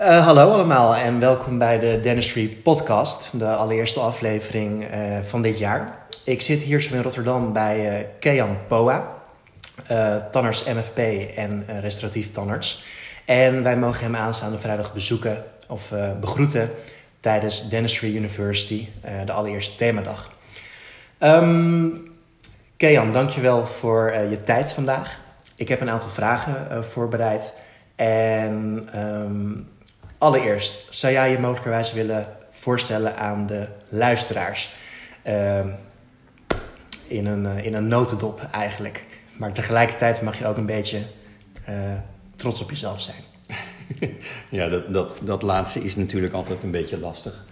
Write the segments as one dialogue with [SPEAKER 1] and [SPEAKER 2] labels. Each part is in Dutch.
[SPEAKER 1] Uh, hallo allemaal en welkom bij de Dentistry Podcast, de allereerste aflevering uh, van dit jaar. Ik zit hier zo in Rotterdam bij uh, Kean Poa, tanners MFP en restauratief tanners. En wij mogen hem aanstaande vrijdag bezoeken of begroeten tijdens Dentistry University, de allereerste themadag. Um, Kean, dankjewel voor je tijd vandaag. Ik heb een aantal vragen voorbereid. En um, Allereerst, zou jij je mogelijkerwijs willen voorstellen aan de luisteraars? Uh, in, een, uh, in een notendop eigenlijk. Maar tegelijkertijd mag je ook een beetje uh, trots op jezelf zijn.
[SPEAKER 2] ja, dat, dat, dat laatste is natuurlijk altijd een beetje lastig.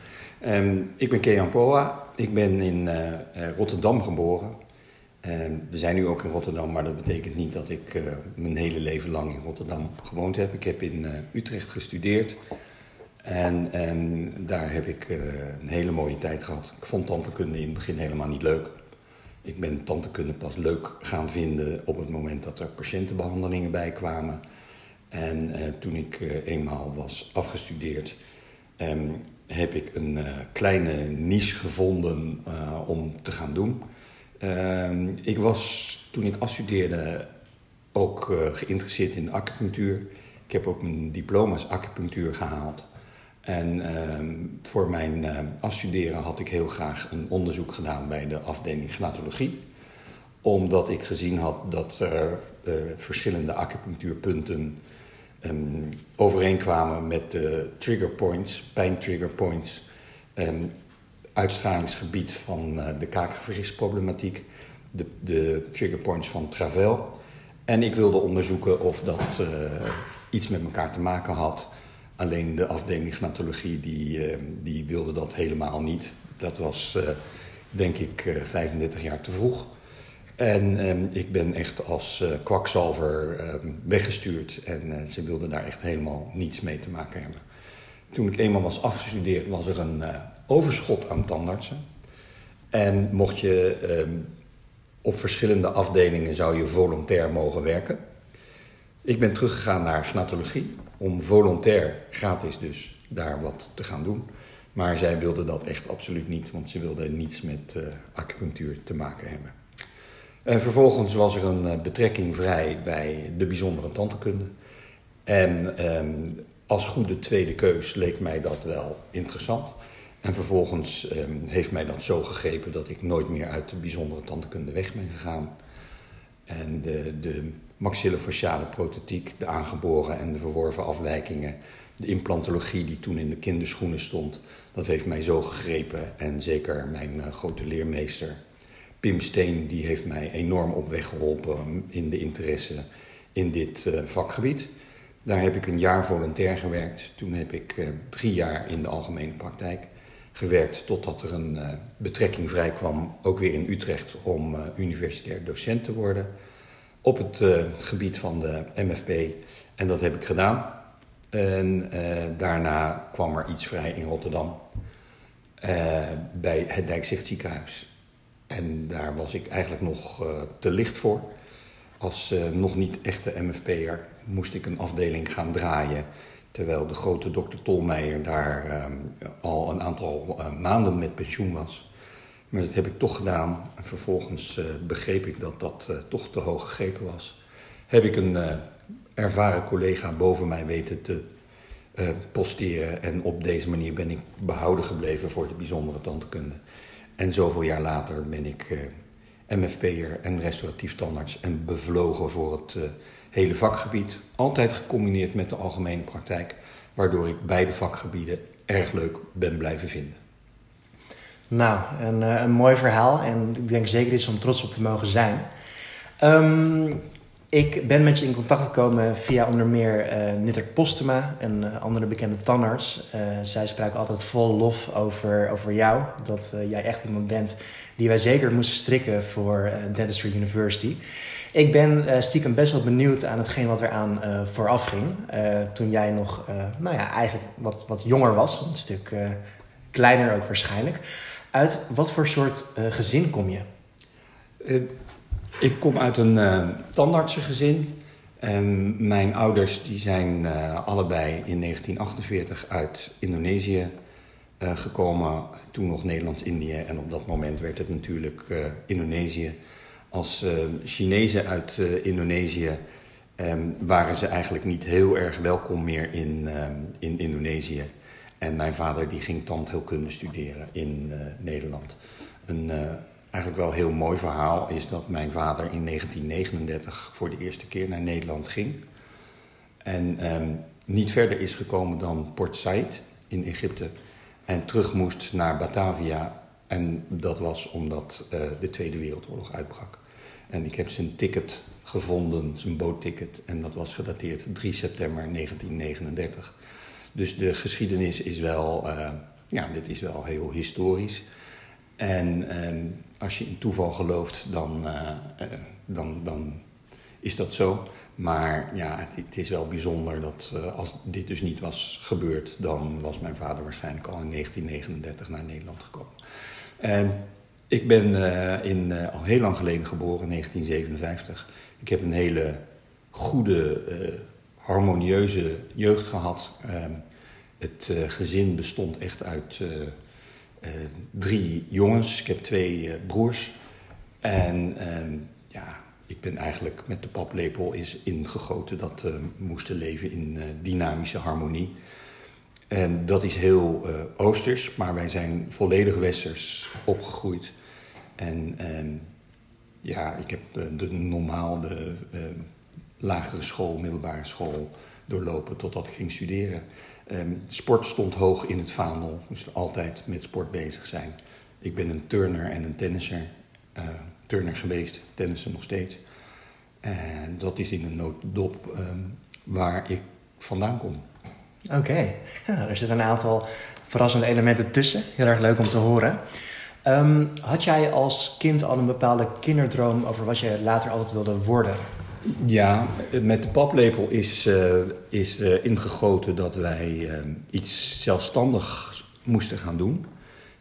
[SPEAKER 2] Um, ik ben Kean Poa. Ik ben in uh, Rotterdam geboren. Um, we zijn nu ook in Rotterdam, maar dat betekent niet dat ik uh, mijn hele leven lang in Rotterdam gewoond heb. Ik heb in uh, Utrecht gestudeerd. En, daar heb ik uh, een hele mooie tijd gehad. Ik vond tantekunde in het begin helemaal niet leuk. Ik ben tantekunde pas leuk gaan vinden op het moment dat er patiëntenbehandelingen bij kwamen. En toen ik eenmaal was afgestudeerd, um, heb ik een kleine niche gevonden om te gaan doen. Uh, ik was toen ik afstudeerde ook uh, geïnteresseerd in acupunctuur. Ik heb ook mijn diploma's acupunctuur gehaald. En uh, voor mijn uh, afstuderen had ik heel graag een onderzoek gedaan bij de afdeling gnatologie. Omdat ik gezien had dat er uh, verschillende acupunctuurpunten overeenkwamen met de trigger points, pijntrigger points. Um, uitstralingsgebied van uh, de kaakgewrichtsproblematiek, de, de trigger points van Travel. En ik wilde onderzoeken of dat uh, iets met elkaar te maken had. Alleen de afdeling gnatologie die, uh, die wilde dat helemaal niet. Dat was denk ik 35 jaar te vroeg. En um, ik ben echt als kwakzalver um, weggestuurd en ze wilden daar echt helemaal niets mee te maken hebben. Toen ik eenmaal was afgestudeerd was er een overschot aan tandartsen. En mocht je eh, op verschillende afdelingen zou je volontair mogen werken. Ik ben teruggegaan naar gnatologie om volontair, gratis dus, daar wat te gaan doen. Maar zij wilden dat echt absoluut niet, want ze wilden niets met uh, acupunctuur te maken hebben. En vervolgens was er een uh, betrekking vrij bij de bijzondere tantekunde. En um, als goede tweede keus leek mij dat wel interessant. En vervolgens um, heeft mij dat zo gegrepen dat ik nooit meer uit de bijzondere tandkunde weg ben gegaan. En de, de maxillofaciale prothetiek, de aangeboren en de verworven afwijkingen, de implantologie die toen in de kinderschoenen stond, dat heeft mij zo gegrepen. En zeker mijn uh, grote leermeester Pim Steen, die heeft mij enorm op weg geholpen in de interesse in dit uh, vakgebied. Daar heb ik een jaar volontair gewerkt. Toen heb ik uh, drie jaar in de algemene praktijk gewerkt totdat er een uh, betrekking vrij kwam, ook weer in Utrecht, om uh, universitair docent te worden op het gebied van de MFP. En dat heb ik gedaan. En daarna kwam er iets vrij in Rotterdam bij het Dijkzicht ziekenhuis. En daar was ik eigenlijk nog te licht voor. Als nog niet echte MFP'er moest ik een afdeling gaan draaien Terwijl de grote dokter Tolmeijer daar um, al een aantal uh, maanden met pensioen was. Maar dat heb ik toch gedaan. En vervolgens uh, begreep ik dat dat uh, toch te hoog gegrepen was. Heb ik een ervaren collega boven mij weten te posteren. En op deze manier ben ik behouden gebleven voor de bijzondere tandkunde. En zoveel jaar later ben ik MFP'er en restauratief tandarts en bevlogen voor het hele vakgebied. Altijd gecombineerd met de algemene praktijk, waardoor ik beide vakgebieden erg leuk ben blijven vinden.
[SPEAKER 1] Nou, een, eh, een mooi verhaal en ik denk zeker iets om trots op te mogen zijn. Um, ik ben met je in contact gekomen via onder meer uh, Nitter Postema en uh, andere bekende tanners. Zij spraken altijd vol lof over, over jou. Dat jij echt iemand bent die wij zeker moesten strikken voor Dentistry University. Ik ben stiekem best wel benieuwd aan hetgeen wat er aan vooraf ging. toen jij nog, nou ja, eigenlijk wat, wat jonger was. Een stuk kleiner ook waarschijnlijk. Uit wat voor soort gezin kom je?
[SPEAKER 2] Ik kom uit een uh, tandartsengezin. Mijn ouders die zijn uh, allebei in 1948 uit Indonesië uh, gekomen, toen nog Nederlands-Indië. En op dat moment werd het natuurlijk uh, Indonesië. Als Chinezen uit Indonesië um, waren ze eigenlijk niet heel erg welkom meer in, um, in Indonesië. En mijn vader die ging tandheelkunde studeren in Nederland. Een eigenlijk wel heel mooi verhaal is dat mijn vader in 1939 voor de eerste keer naar Nederland ging. En niet verder is gekomen dan Port Said in Egypte. En terug moest naar Batavia. En dat was omdat uh, de Tweede Wereldoorlog uitbrak. En ik heb zijn ticket gevonden, zijn bootticket. En dat was gedateerd 3 september 1939. Dus de geschiedenis is wel, uh, ja, dit is wel heel historisch. En um, als je in toeval gelooft, dan, uh, uh, dan, dan is dat zo. Maar ja, het, is wel bijzonder dat uh, als dit dus niet was gebeurd, dan was mijn vader waarschijnlijk al in 1939 naar Nederland gekomen. En ik ben in, al heel lang geleden geboren, in 1957. Ik heb een hele goede, harmonieuze jeugd gehad. Ehm, het gezin bestond echt uit drie jongens. Ik heb twee broers. En uh, ja, ik ben eigenlijk met de paplepel is ingegoten dat we moesten leven in dynamische harmonie. En dat is heel oosters, maar wij zijn volledig westers opgegroeid. En ehm, ja, ik heb de normaal de lagere school, middelbare school doorlopen totdat ik ging studeren. Um, sport stond hoog in het vaandel. Moest altijd met sport bezig zijn. Ik ben een turner en een tennisser. Uh, turner geweest, tennissen nog steeds. En dat is in een nooddop um, waar ik vandaan kom.
[SPEAKER 1] Oké, okay. ja, er zitten een aantal verrassende elementen tussen. Heel erg leuk om te horen. Um, had jij als kind al een bepaalde kinderdroom over wat je later altijd wilde worden?
[SPEAKER 2] Ja, met de paplepel is, uh, is uh, ingegoten dat wij uh, iets zelfstandigs moesten gaan doen.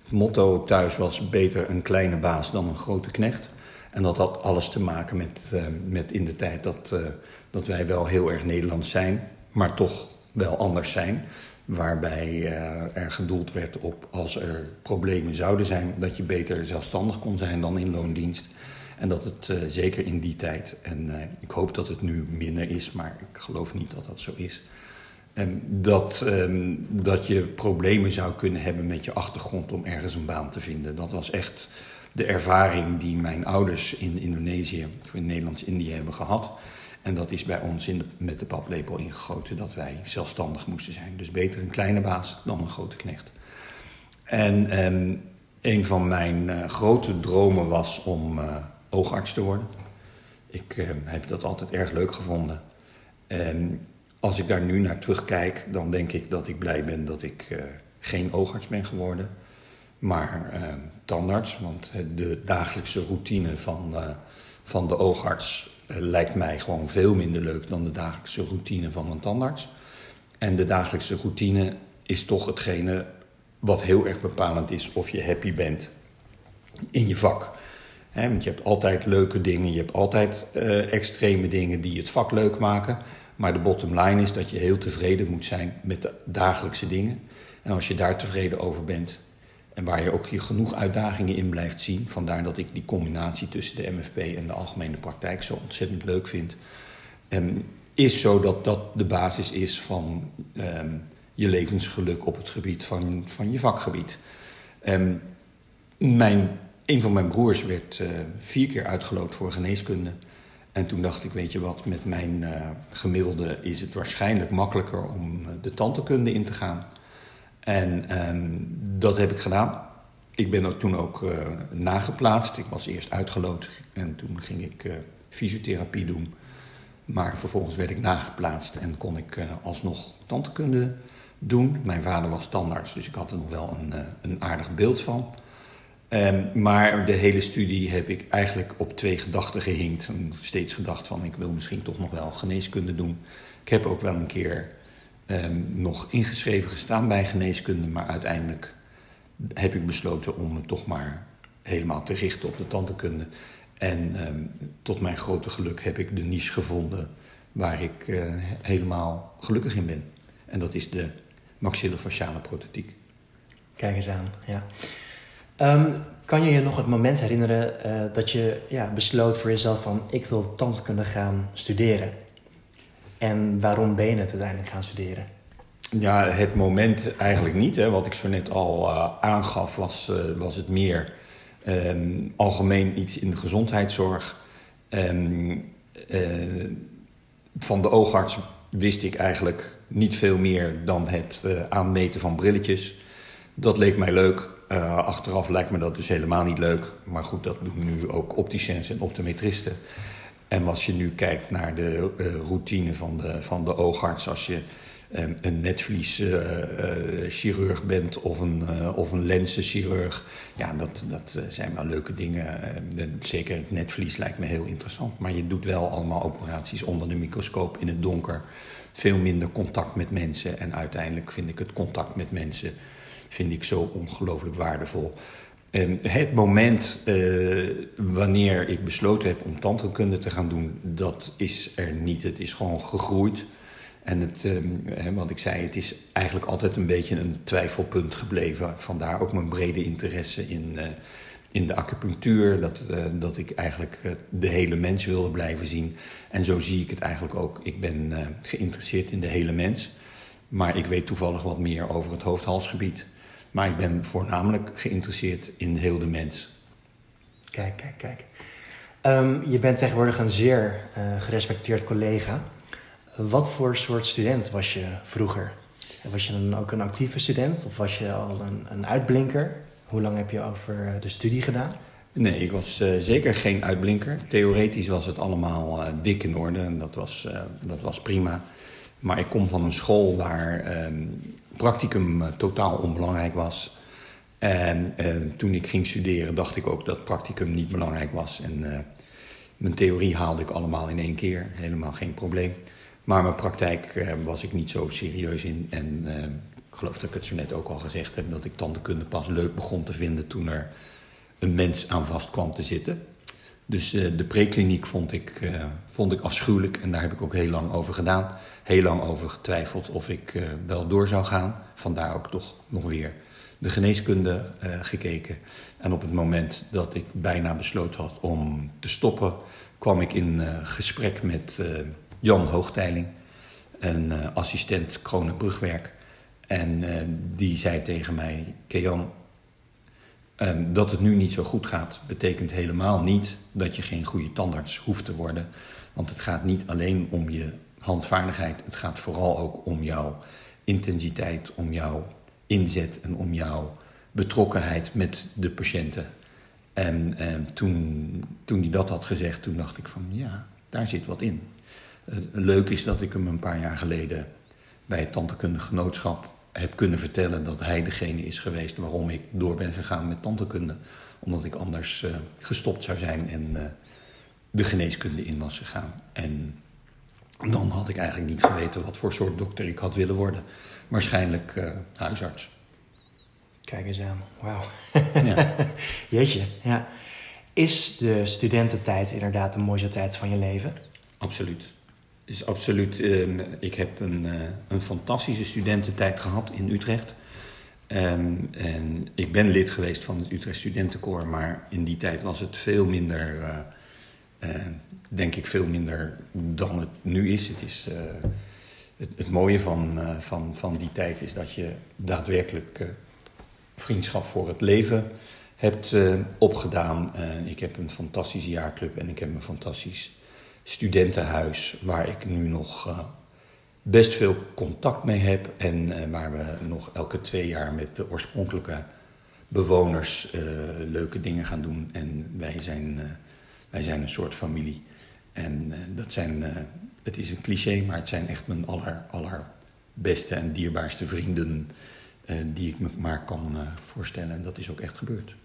[SPEAKER 2] Het motto thuis was beter een kleine baas dan een grote knecht. En dat had alles te maken met, met in de tijd dat, dat wij wel heel erg Nederlands zijn, maar toch wel anders zijn. Waarbij er gedoeld werd op als er problemen zouden zijn, dat je beter zelfstandig kon zijn dan in loondienst. En dat het uh, zeker in die tijd, en uh, ik hoop dat het nu minder is, maar ik geloof niet dat dat zo is. Um, dat, um, dat je problemen zou kunnen hebben met je achtergrond om ergens een baan te vinden. Dat was echt de ervaring die mijn ouders in Indonesië, of in Nederlands-Indië hebben gehad. En dat is bij ons in met de paplepel ingegoten dat wij zelfstandig moesten zijn. Dus beter een kleine baas dan een grote knecht. En um, een van mijn uh, grote dromen was om oogarts te worden. Ik uh, heb dat altijd erg leuk gevonden. En als ik daar nu naar terugkijk, dan denk ik dat ik blij ben dat ik uh, geen oogarts ben geworden. Maar uh, tandarts, want de dagelijkse routine van, van de oogarts lijkt mij gewoon veel minder leuk dan de dagelijkse routine van een tandarts. En de dagelijkse routine is toch hetgene wat heel erg bepalend is of je happy bent in je vak. Want je hebt altijd leuke dingen, je hebt altijd uh, extreme dingen die het vak leuk maken. Maar de bottom line is dat je heel tevreden moet zijn met de dagelijkse dingen. En als je daar tevreden over bent en waar je ook je genoeg uitdagingen in blijft zien, vandaar dat ik die combinatie tussen de MFP en de algemene praktijk zo ontzettend leuk vind, um, is zo dat dat de basis is van um, je levensgeluk op het gebied van, van je vakgebied. Um, mijn een van mijn broers werd uh, vier keer uitgeloot voor geneeskunde. En toen dacht ik, weet je wat, met mijn uh, gemiddelde is het waarschijnlijk makkelijker om uh, de tandheelkunde in te gaan. En um, dat heb ik gedaan. Ik ben ook toen ook nageplaatst. Ik was eerst uitgeloot en toen ging ik fysiotherapie doen. Maar vervolgens werd ik nageplaatst en kon ik alsnog tandheelkunde doen. Mijn vader was tandarts, dus ik had er nog wel een, een aardig beeld van. Um, maar de hele studie heb ik eigenlijk op twee gedachten gehinkt. Steeds gedacht van ik wil misschien toch nog wel geneeskunde doen. Ik heb ook wel een keer nog ingeschreven gestaan bij geneeskunde. Maar uiteindelijk heb ik besloten om me toch maar helemaal te richten op de tandheelkunde. En um, tot mijn grote geluk heb ik de niche gevonden waar ik uh, helemaal gelukkig in ben. En dat is de maxillofaciale prothetiek.
[SPEAKER 1] Kijk eens aan, ja. Um, kan je je nog het moment herinneren uh, dat je ja, besloot voor jezelf van... ik wil tandkunde gaan studeren? En waarom ben je het uiteindelijk gaan studeren?
[SPEAKER 2] Ja, het moment eigenlijk niet. Hè. Wat ik zo net al uh, aangaf, was, uh, was het meer um, algemeen iets in de gezondheidszorg. Um, van de oogarts wist ik eigenlijk niet veel meer dan het aanmeten van brilletjes. Dat leek mij leuk. Achteraf lijkt me dat dus helemaal niet leuk. Maar goed, dat doen nu ook opticiens en optometristen. En als je nu kijkt naar de uh, routine van de, van de oogarts... als je um, een netvlieschirurg uh, bent of een, of een lenzenchirurg... ja, dat, dat zijn wel leuke dingen. zeker het netvlies lijkt me heel interessant. Maar je doet wel allemaal operaties onder de microscoop in het donker. Veel minder contact met mensen. En uiteindelijk vind ik het contact met mensen vind ik zo ongelooflijk waardevol. En het moment uh, wanneer ik besloten heb om tandheelkunde te gaan doen, dat is er niet. Het is gewoon gegroeid. En het, uh, wat ik zei, het is eigenlijk altijd een beetje een twijfelpunt gebleven. Vandaar ook mijn brede interesse in, uh, in de acupunctuur. Dat, dat ik eigenlijk de hele mens wilde blijven zien. En zo zie ik het eigenlijk ook. Ik ben geïnteresseerd in de hele mens. Maar ik weet toevallig wat meer over het hoofd-halsgebied. Maar ik ben voornamelijk geïnteresseerd in heel de mens.
[SPEAKER 1] Kijk, kijk, kijk. Um, je bent tegenwoordig een zeer uh, gerespecteerd collega. Wat voor soort student was je vroeger? Was je dan ook een actieve student of was je al een, een uitblinker? Hoe lang heb je over de studie gedaan?
[SPEAKER 2] Nee, ik was uh, zeker geen uitblinker. Theoretisch was het allemaal uh, dik in orde en dat was, dat was prima. Maar ik kom van een school waar ehm, practicum uh, totaal onbelangrijk was. En uh, toen ik ging studeren dacht ik ook dat practicum niet belangrijk was. En uh, mijn theorie haalde ik allemaal in één keer, helemaal geen probleem. Maar mijn praktijk was ik niet zo serieus in. En ik geloof dat ik het zo net ook al gezegd heb... dat ik tandheelkunde pas leuk begon te vinden toen er een mens aan vast kwam te zitten. Dus de prekliniek vond ik, vond ik afschuwelijk en daar heb ik ook heel lang over gedaan heel lang over getwijfeld of ik uh, wel door zou gaan. Vandaar ook toch nog weer de geneeskunde gekeken. En op het moment dat ik bijna besloten had om te stoppen, kwam ik in gesprek met Jan Hoogteiling, een assistent Kronenbrugwerk. En die zei tegen mij: Kejan, um, dat het nu niet zo goed gaat, betekent helemaal niet dat je geen goede tandarts hoeft te worden. Want het gaat niet alleen om je handvaardigheid. Het gaat vooral ook om jouw intensiteit, om jouw inzet en om jouw betrokkenheid met de patiënten. En, en toen, toen hij dat had gezegd, toen dacht ik van ja, daar zit wat in. Het leuk is dat ik hem een paar jaar geleden bij het Tantekundig Genootschap heb kunnen vertellen dat hij degene is geweest waarom ik door ben gegaan met tantekunde. Omdat ik anders uh, gestopt zou zijn en uh, de geneeskunde in was gegaan. En dan had ik eigenlijk niet geweten wat voor soort dokter ik had willen worden. Waarschijnlijk uh, huisarts.
[SPEAKER 1] Kijk eens aan, wauw. Ja. Jeetje, ja. Is de studententijd inderdaad de mooiste tijd van je leven?
[SPEAKER 2] Absoluut. Is absoluut. Ik heb een, uh, een fantastische studententijd gehad in Utrecht. Um, en ik ben lid geweest van het Utrecht Studentenkoor, maar in die tijd was het veel minder uh, uh, denk ik veel minder dan het nu is. Het, is, het, het, mooie van, van, van die tijd is dat je daadwerkelijk vriendschap voor het leven hebt opgedaan. ik heb een fantastische jaarclub en ik heb een fantastisch studentenhuis waar ik nu nog best veel contact mee heb. En waar we nog elke twee jaar met de oorspronkelijke bewoners leuke dingen gaan doen. En wij zijn wij zijn een soort familie. En dat zijn, het is een cliché, maar het zijn echt mijn aller, allerbeste en dierbaarste vrienden die ik me maar kan voorstellen. En dat is ook echt gebeurd.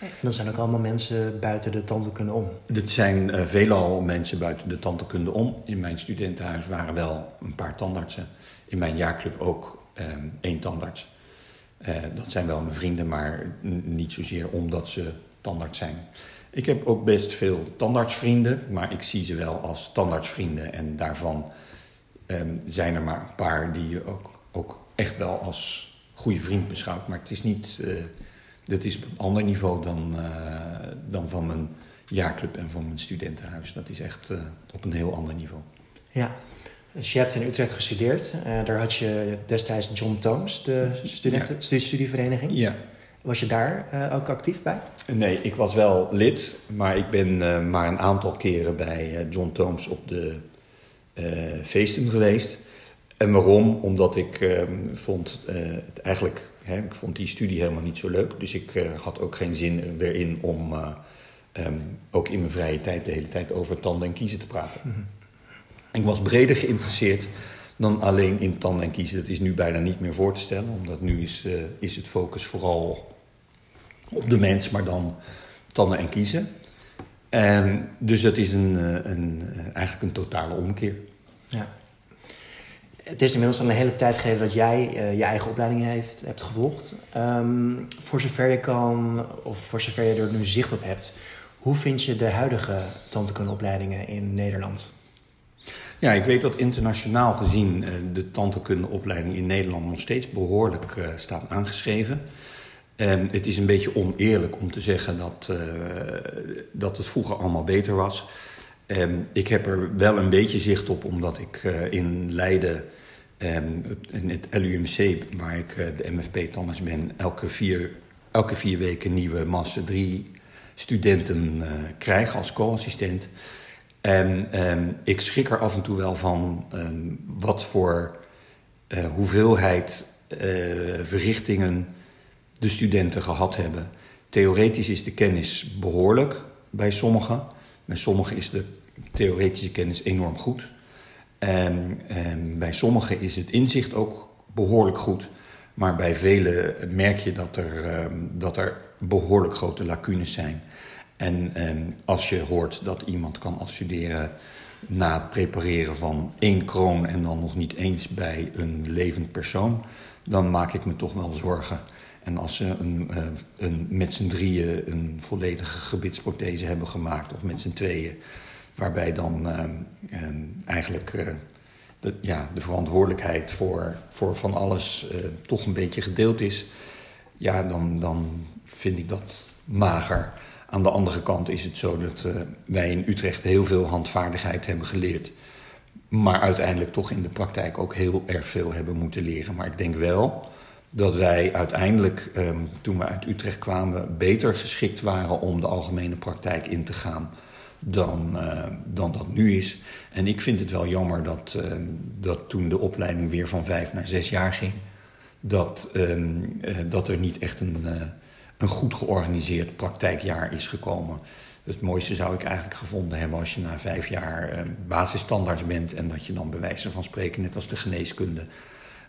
[SPEAKER 1] En dat zijn ook allemaal mensen buiten de tandheelkunde om?
[SPEAKER 2] Dat zijn veelal mensen buiten de tandheelkunde om. In mijn studentenhuis waren wel een paar tandartsen. In mijn jaarclub ook ehm, één tandarts. dat zijn wel mijn vrienden, maar niet zozeer omdat ze tandarts zijn. Ik heb ook best veel tandartsvrienden, maar ik zie ze wel als tandartsvrienden. En daarvan ehm, zijn er maar een paar die je ook, ook echt wel als goede vriend beschouwt. Maar het is niet, uh, dat is op een ander niveau dan, uh, dan van mijn jaarclub en van mijn studentenhuis. Dat is echt uh, op een heel ander niveau.
[SPEAKER 1] Ja, dus je hebt in Utrecht gestudeerd. daar had je destijds John Tooms, de studenten, ja. studievereniging.
[SPEAKER 2] Ja.
[SPEAKER 1] Was je daar uh, ook actief bij?
[SPEAKER 2] Nee, ik was wel lid, maar ik ben uh, maar een aantal keren bij uh, John Tooms op de feesten geweest. En waarom? Omdat ik ehm, vond het eigenlijk, hè, ik vond die studie helemaal niet zo leuk. Dus ik had ook geen zin erin om um, ook in mijn vrije tijd de hele tijd over tanden en kiezen te praten. Mm -hmm. Ik was breder geïnteresseerd dan alleen in tanden en kiezen. Dat is nu bijna niet meer voor te stellen, omdat nu is, is het focus vooral op de mens, maar dan tanden en kiezen. En dus dat is een, een, eigenlijk een totale omkeer.
[SPEAKER 1] Ja. Het is inmiddels al een hele tijd geleden dat jij uh, je eigen opleiding heeft, hebt gevolgd. Um, voor zover je kan, of voor zover je er nu zicht op hebt, hoe vind je de huidige tandheelkundeopleidingen in Nederland?
[SPEAKER 2] Ja, ik weet dat internationaal gezien uh, de tandheelkundeopleiding in Nederland nog steeds behoorlijk uh, staat aangeschreven. En het is een beetje oneerlijk om te zeggen dat, dat het vroeger allemaal beter was. En ik heb er wel een beetje zicht op, omdat ik in Leiden, um, in het LUMC, waar ik uh, de MFP-tandarts ben, elke vier, elke vier weken nieuwe Master 3 studenten krijg als co-assistent. En um, ik schrik er af en toe wel van um, wat voor hoeveelheid verrichtingen de studenten gehad hebben. Theoretisch is de kennis behoorlijk bij sommigen. Bij sommigen is de theoretische kennis enorm goed. En, en bij sommigen is het inzicht ook behoorlijk goed. Maar bij velen merk je dat er, um, dat er behoorlijk grote lacunes zijn. En als je hoort dat iemand kan afstuderen na het prepareren van één kroon en dan nog niet eens bij een levend persoon, dan maak ik me toch wel zorgen. En als ze een, een, met z'n drieën een volledige gebitsprothese hebben gemaakt, of met z'n tweeën, waarbij dan uh, uh, eigenlijk uh, de, ja, de verantwoordelijkheid voor, voor van alles toch een beetje gedeeld is, ja, dan, dan vind ik dat mager. Aan de andere kant is het zo dat wij in Utrecht heel veel handvaardigheid hebben geleerd. Maar uiteindelijk toch in de praktijk ook heel erg veel hebben moeten leren. Maar ik denk wel dat wij uiteindelijk, um, toen we uit Utrecht kwamen, beter geschikt waren om de algemene praktijk in te gaan dan, uh, dan dat nu is. En ik vind het wel jammer dat, uh, dat toen de opleiding weer van vijf naar zes jaar ging, dat, um, uh, dat er niet echt een, een goed georganiseerd praktijkjaar is gekomen. Het mooiste zou ik eigenlijk gevonden hebben als je na vijf jaar ehm, basisstandaards bent en dat je dan bij wijze van spreken, net als de geneeskunde,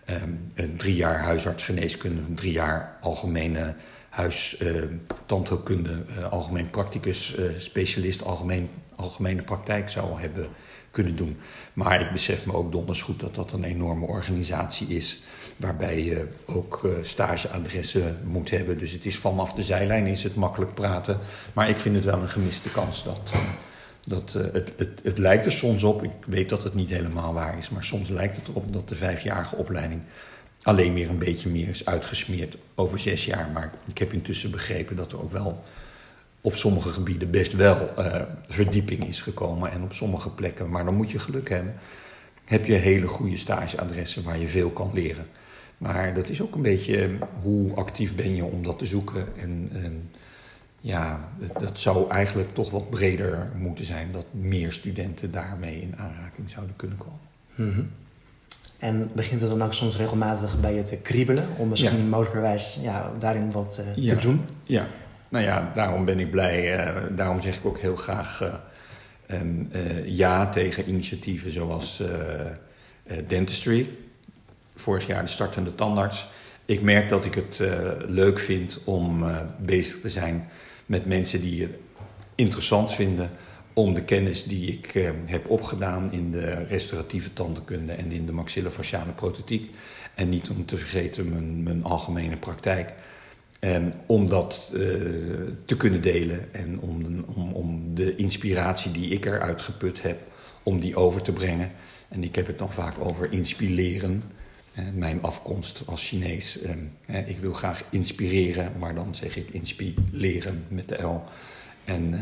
[SPEAKER 2] um, een drie jaar huisartsgeneeskunde, een drie jaar algemene huis, uh, tandheelkunde, uh, algemeen practicus, uh, specialist, algemeen, algemene praktijk zou hebben kunnen doen. Maar ik besef me ook donders goed dat dat een enorme organisatie is. Waarbij je ook stageadressen moet hebben. Dus het is vanaf de zijlijn is het makkelijk praten. Maar ik vind het wel een gemiste kans dat dat, het, het, het lijkt er soms op, ik weet dat het niet helemaal waar is, maar soms lijkt het erop dat de vijfjarige opleiding alleen meer een beetje meer is uitgesmeerd over zes jaar. Maar ik heb intussen begrepen dat er ook wel op sommige gebieden best wel uh, verdieping is gekomen. En op sommige plekken, maar dan moet je geluk hebben, heb je hele goede stageadressen waar je veel kan leren. Maar dat is ook een beetje hoe actief ben je om dat te zoeken. En, ja, dat zou eigenlijk toch wat breder moeten zijn. Dat meer studenten daarmee in aanraking zouden kunnen komen.
[SPEAKER 1] -hmm. En begint het dan ook soms regelmatig bij je te kriebelen? Om misschien ja. mogelijkerwijs ja, daarin wat uh,
[SPEAKER 2] ja.
[SPEAKER 1] te doen?
[SPEAKER 2] Ja, nou ja, daarom ben ik blij. Uh, daarom zeg ik ook heel graag uh, um, ja tegen initiatieven zoals Dentistry. Vorig jaar de startende tandarts. Ik merk dat ik het leuk vind om bezig te zijn met mensen die het interessant vinden om de kennis die ik eh, heb opgedaan in de restauratieve tandheelkunde en in de maxillofaciale prothetiek en niet om te vergeten mijn, mijn algemene praktijk Um, om dat uh, te kunnen delen en om, om, om de inspiratie die ik eruit geput heb, om die over te brengen. En ik heb het dan vaak over inspireren. Mijn afkomst als Chinees. Um, ik wil graag inspireren, maar dan zeg ik inspireren met de L. En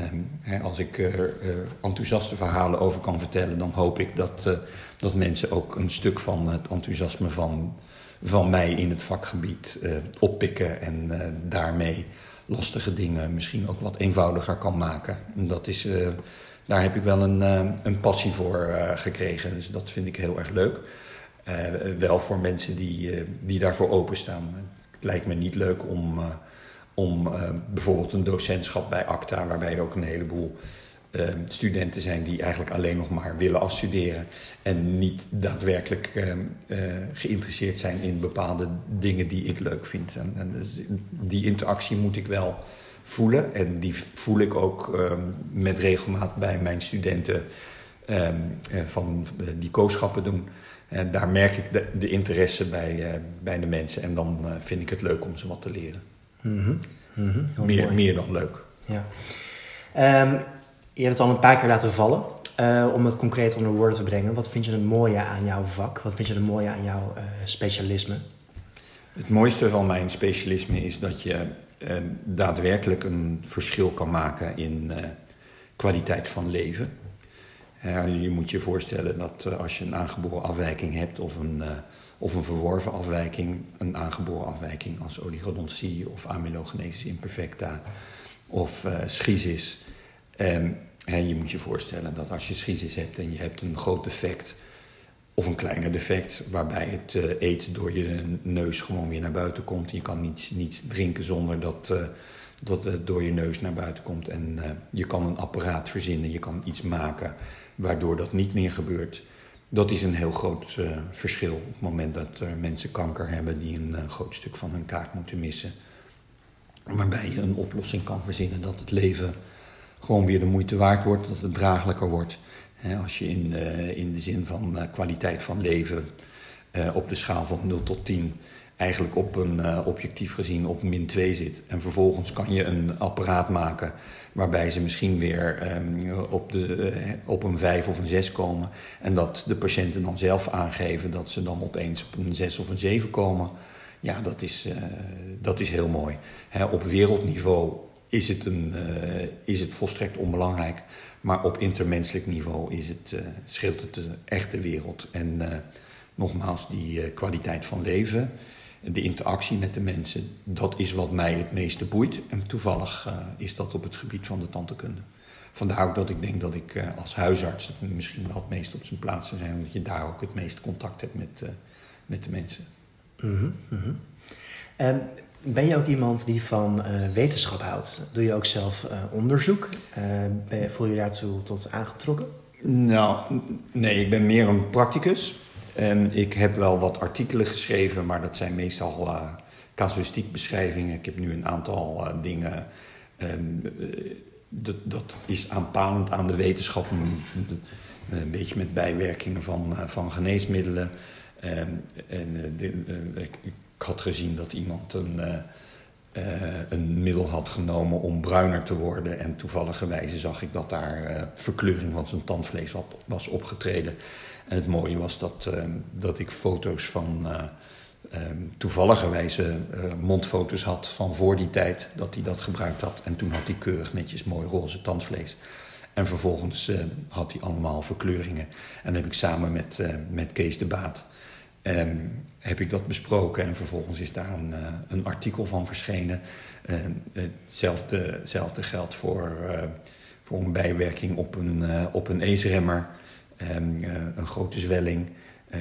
[SPEAKER 2] um, als ik er uh, enthousiaste verhalen over kan vertellen, dan hoop ik dat, uh, dat mensen ook een stuk van het enthousiasme van van mij in het vakgebied oppikken en daarmee lastige dingen misschien ook wat eenvoudiger kan maken. En dat is, daar heb ik wel een, een passie voor gekregen. Dus dat vind ik heel erg leuk. wel voor mensen die, die daarvoor openstaan. Het lijkt me niet leuk om, om bijvoorbeeld een docentschap bij ACTA, waarbij je ook een heleboel Ehm, studenten zijn die eigenlijk alleen nog maar willen afstuderen en niet daadwerkelijk uh, geïnteresseerd zijn in bepaalde dingen die ik leuk vind. En, en dus die interactie moet ik wel voelen en die voel ik ook met regelmaat bij mijn studenten ehm, eh, van die kooschappen doen. En daar merk ik de, de interesse bij, eh, bij de mensen en dan eh, vind ik het leuk om ze wat te leren. Mm -hmm. Mm -hmm. Meer, meer dan leuk.
[SPEAKER 1] Ja. Um, je hebt het al een paar keer laten vallen. Uh, om het concreet onder woorden te brengen. Wat vind je het mooie aan jouw vak? Wat vind je het mooie aan jouw uh, specialisme?
[SPEAKER 2] Het mooiste van mijn specialisme is dat je uh, daadwerkelijk een verschil kan maken in kwaliteit van leven. je moet je voorstellen dat als je een aangeboren afwijking hebt of een, of een verworven afwijking, een aangeboren afwijking als oligodontie of amylogenesis imperfecta of schisis en, en je moet je voorstellen dat als je schisis hebt en je hebt een groot defect of een kleiner defect waarbij het uh, eten door je neus gewoon weer naar buiten komt. Je kan niets, niets drinken zonder dat, uh, dat het door je neus naar buiten komt. En uh, je kan een apparaat verzinnen, je kan iets maken waardoor dat niet meer gebeurt. Dat is een heel groot verschil op het moment dat mensen kanker hebben die een groot stuk van hun kaak moeten missen. Waarbij je een oplossing kan verzinnen dat het leven gewoon weer de moeite waard wordt, dat het draaglijker wordt. als je in, uh, in de zin van kwaliteit van leven op de schaal van 0 tot 10 eigenlijk op een objectief gezien op min 2 zit. En vervolgens kan je een apparaat maken waarbij ze misschien weer um, op, de, op een 5 of een 6 komen. En dat de patiënten dan zelf aangeven dat ze dan opeens op een 6 of een 7 komen. Ja, dat is, dat is heel mooi. op wereldniveau is het, een, uh, is het volstrekt onbelangrijk. Maar op intermenselijk niveau is het, scheelt het de echte wereld. En nogmaals, die kwaliteit van leven, de interactie met de mensen, dat is wat mij het meeste boeit. En toevallig is dat op het gebied van de tandheelkunde. Vandaar ook dat ik denk dat ik als huisarts misschien wel het meest op zijn plaats zou zijn, omdat je daar ook het meest contact hebt met, met de mensen.
[SPEAKER 1] Mm -hmm, mm -hmm. En ben je ook iemand die van wetenschap houdt? Doe je ook zelf onderzoek? Voel je daartoe tot aangetrokken?
[SPEAKER 2] Nou, nee, ik ben meer een practicus. Ik heb wel wat artikelen geschreven, maar dat zijn meestal casuïstiek beschrijvingen. Ik heb nu een aantal dingen. Um, dat, dat, is aanpalend aan de wetenschap. Een beetje met bijwerkingen van, van geneesmiddelen. Um, en de, ik, had gezien dat iemand een, uh, uh, een middel had genomen om bruiner te worden. En toevalligerwijze zag ik dat daar uh, verkleuring van zijn tandvlees was opgetreden. En het mooie was dat, dat ik foto's van um, toevalligerwijze mondfoto's had van voor die tijd dat hij dat gebruikt had. En toen had hij keurig netjes mooi roze tandvlees. En vervolgens had hij allemaal verkleuringen. En heb ik samen met, met Kees de Baat heb ik dat besproken en vervolgens is daar een, een artikel van verschenen. Hetzelfde, hetzelfde geldt voor, voor een bijwerking op een, op een ACE-remmer, een grote zwelling.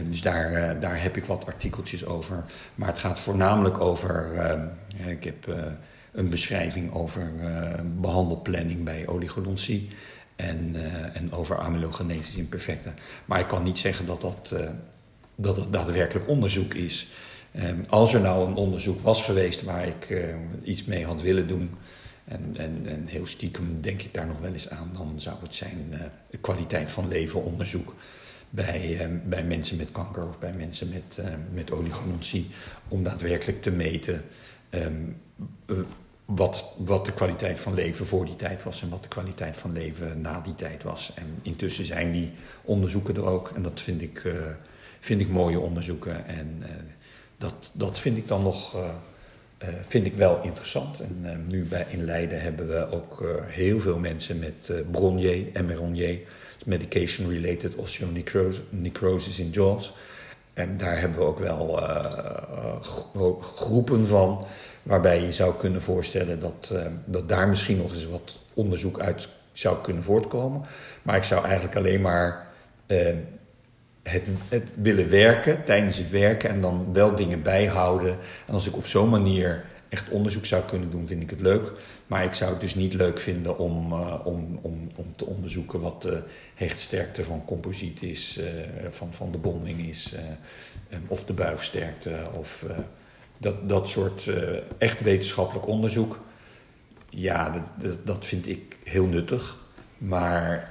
[SPEAKER 2] dus daar, daar heb ik wat artikeltjes over. Maar het gaat voornamelijk over. ik heb een beschrijving over behandelplanning bij oligodontie. En, en over amylogenesis imperfecta. Maar ik kan niet zeggen dat dat dat het daadwerkelijk onderzoek is. Als er nou een onderzoek was geweest waar ik iets mee had willen doen, en, en, en, heel stiekem denk ik daar nog wel eens aan, dan zou het zijn uh, kwaliteit van leven onderzoek bij, uh, bij mensen met kanker of bij mensen met, met oligonontie, om daadwerkelijk te meten um, wat, wat de kwaliteit van leven voor die tijd was en wat de kwaliteit van leven na die tijd was. En intussen zijn die onderzoeken er ook. En dat vind ik, vind ik mooie onderzoeken. En dat, dat vind ik dan nog vind ik wel interessant. En nu bij, in Leiden hebben we ook heel veel mensen met Bronnier, MRONJ, Medication-Related Osteonecrosis in Jaws. En daar hebben we ook wel groepen van, waarbij je zou kunnen voorstellen dat, dat daar misschien nog eens wat onderzoek uit zou kunnen voortkomen. Maar ik zou eigenlijk alleen maar het, willen werken tijdens het werken en dan wel dingen bijhouden. En als ik op zo'n manier echt onderzoek zou kunnen doen, vind ik het leuk. Maar ik zou het dus niet leuk vinden om, uh, om, om, om te onderzoeken wat de hechtsterkte van composiet is, uh, van, van de bonding is, uh, of de buigsterkte, of dat, dat soort echt wetenschappelijk onderzoek. Ja, dat, dat vind ik heel nuttig, maar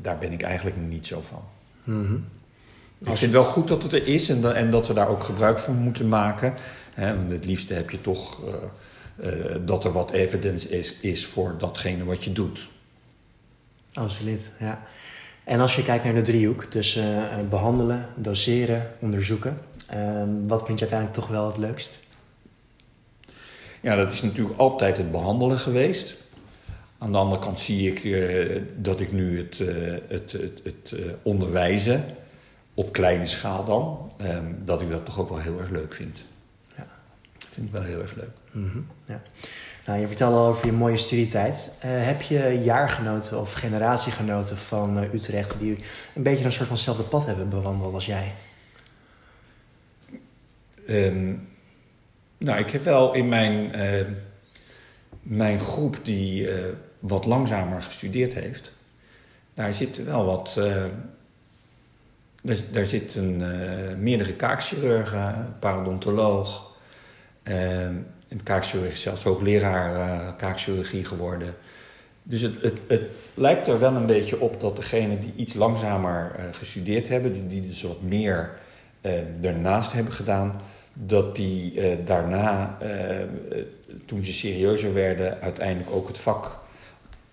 [SPEAKER 2] daar ben ik eigenlijk niet zo van. Mm. Ik vind het wel goed dat het er is en, en dat we daar ook gebruik van moeten maken. Want het liefste heb je toch uh, dat er wat evidence is, is voor datgene wat je doet.
[SPEAKER 1] Absoluut, ja. En als je kijkt naar de driehoek tussen uh, behandelen, doseren, onderzoeken, ehm, wat vind je uiteindelijk toch wel het leukst?
[SPEAKER 2] Ja, dat is natuurlijk altijd het behandelen geweest. Aan de andere kant zie ik dat ik nu het, het, het, het onderwijzen, op kleine schaal dan, ehm, dat ik dat toch ook wel heel erg leuk vind vind ik wel heel erg leuk. Mm -hmm.
[SPEAKER 1] ja. Nou, je vertelde al over je mooie studietijd. Uh, heb je jaargenoten of generatiegenoten van uh, Utrecht die een beetje een soort van hetzelfde pad hebben bewandeld als jij?
[SPEAKER 2] Um, nou, ik heb wel in mijn, uh, mijn groep die wat langzamer gestudeerd heeft, daar zit wel wat. Daar, daar zitten meerdere kaakchirurgen, een parodontoloog, uh, in kaakchirurgie is zelfs hoogleraar uh, kaakchirurgie geworden. Dus het, het, het, lijkt er wel een beetje op dat degenen die iets langzamer uh, gestudeerd hebben, die, dus wat meer uh, ernaast hebben gedaan, dat die daarna, toen ze serieuzer werden, uiteindelijk ook het vak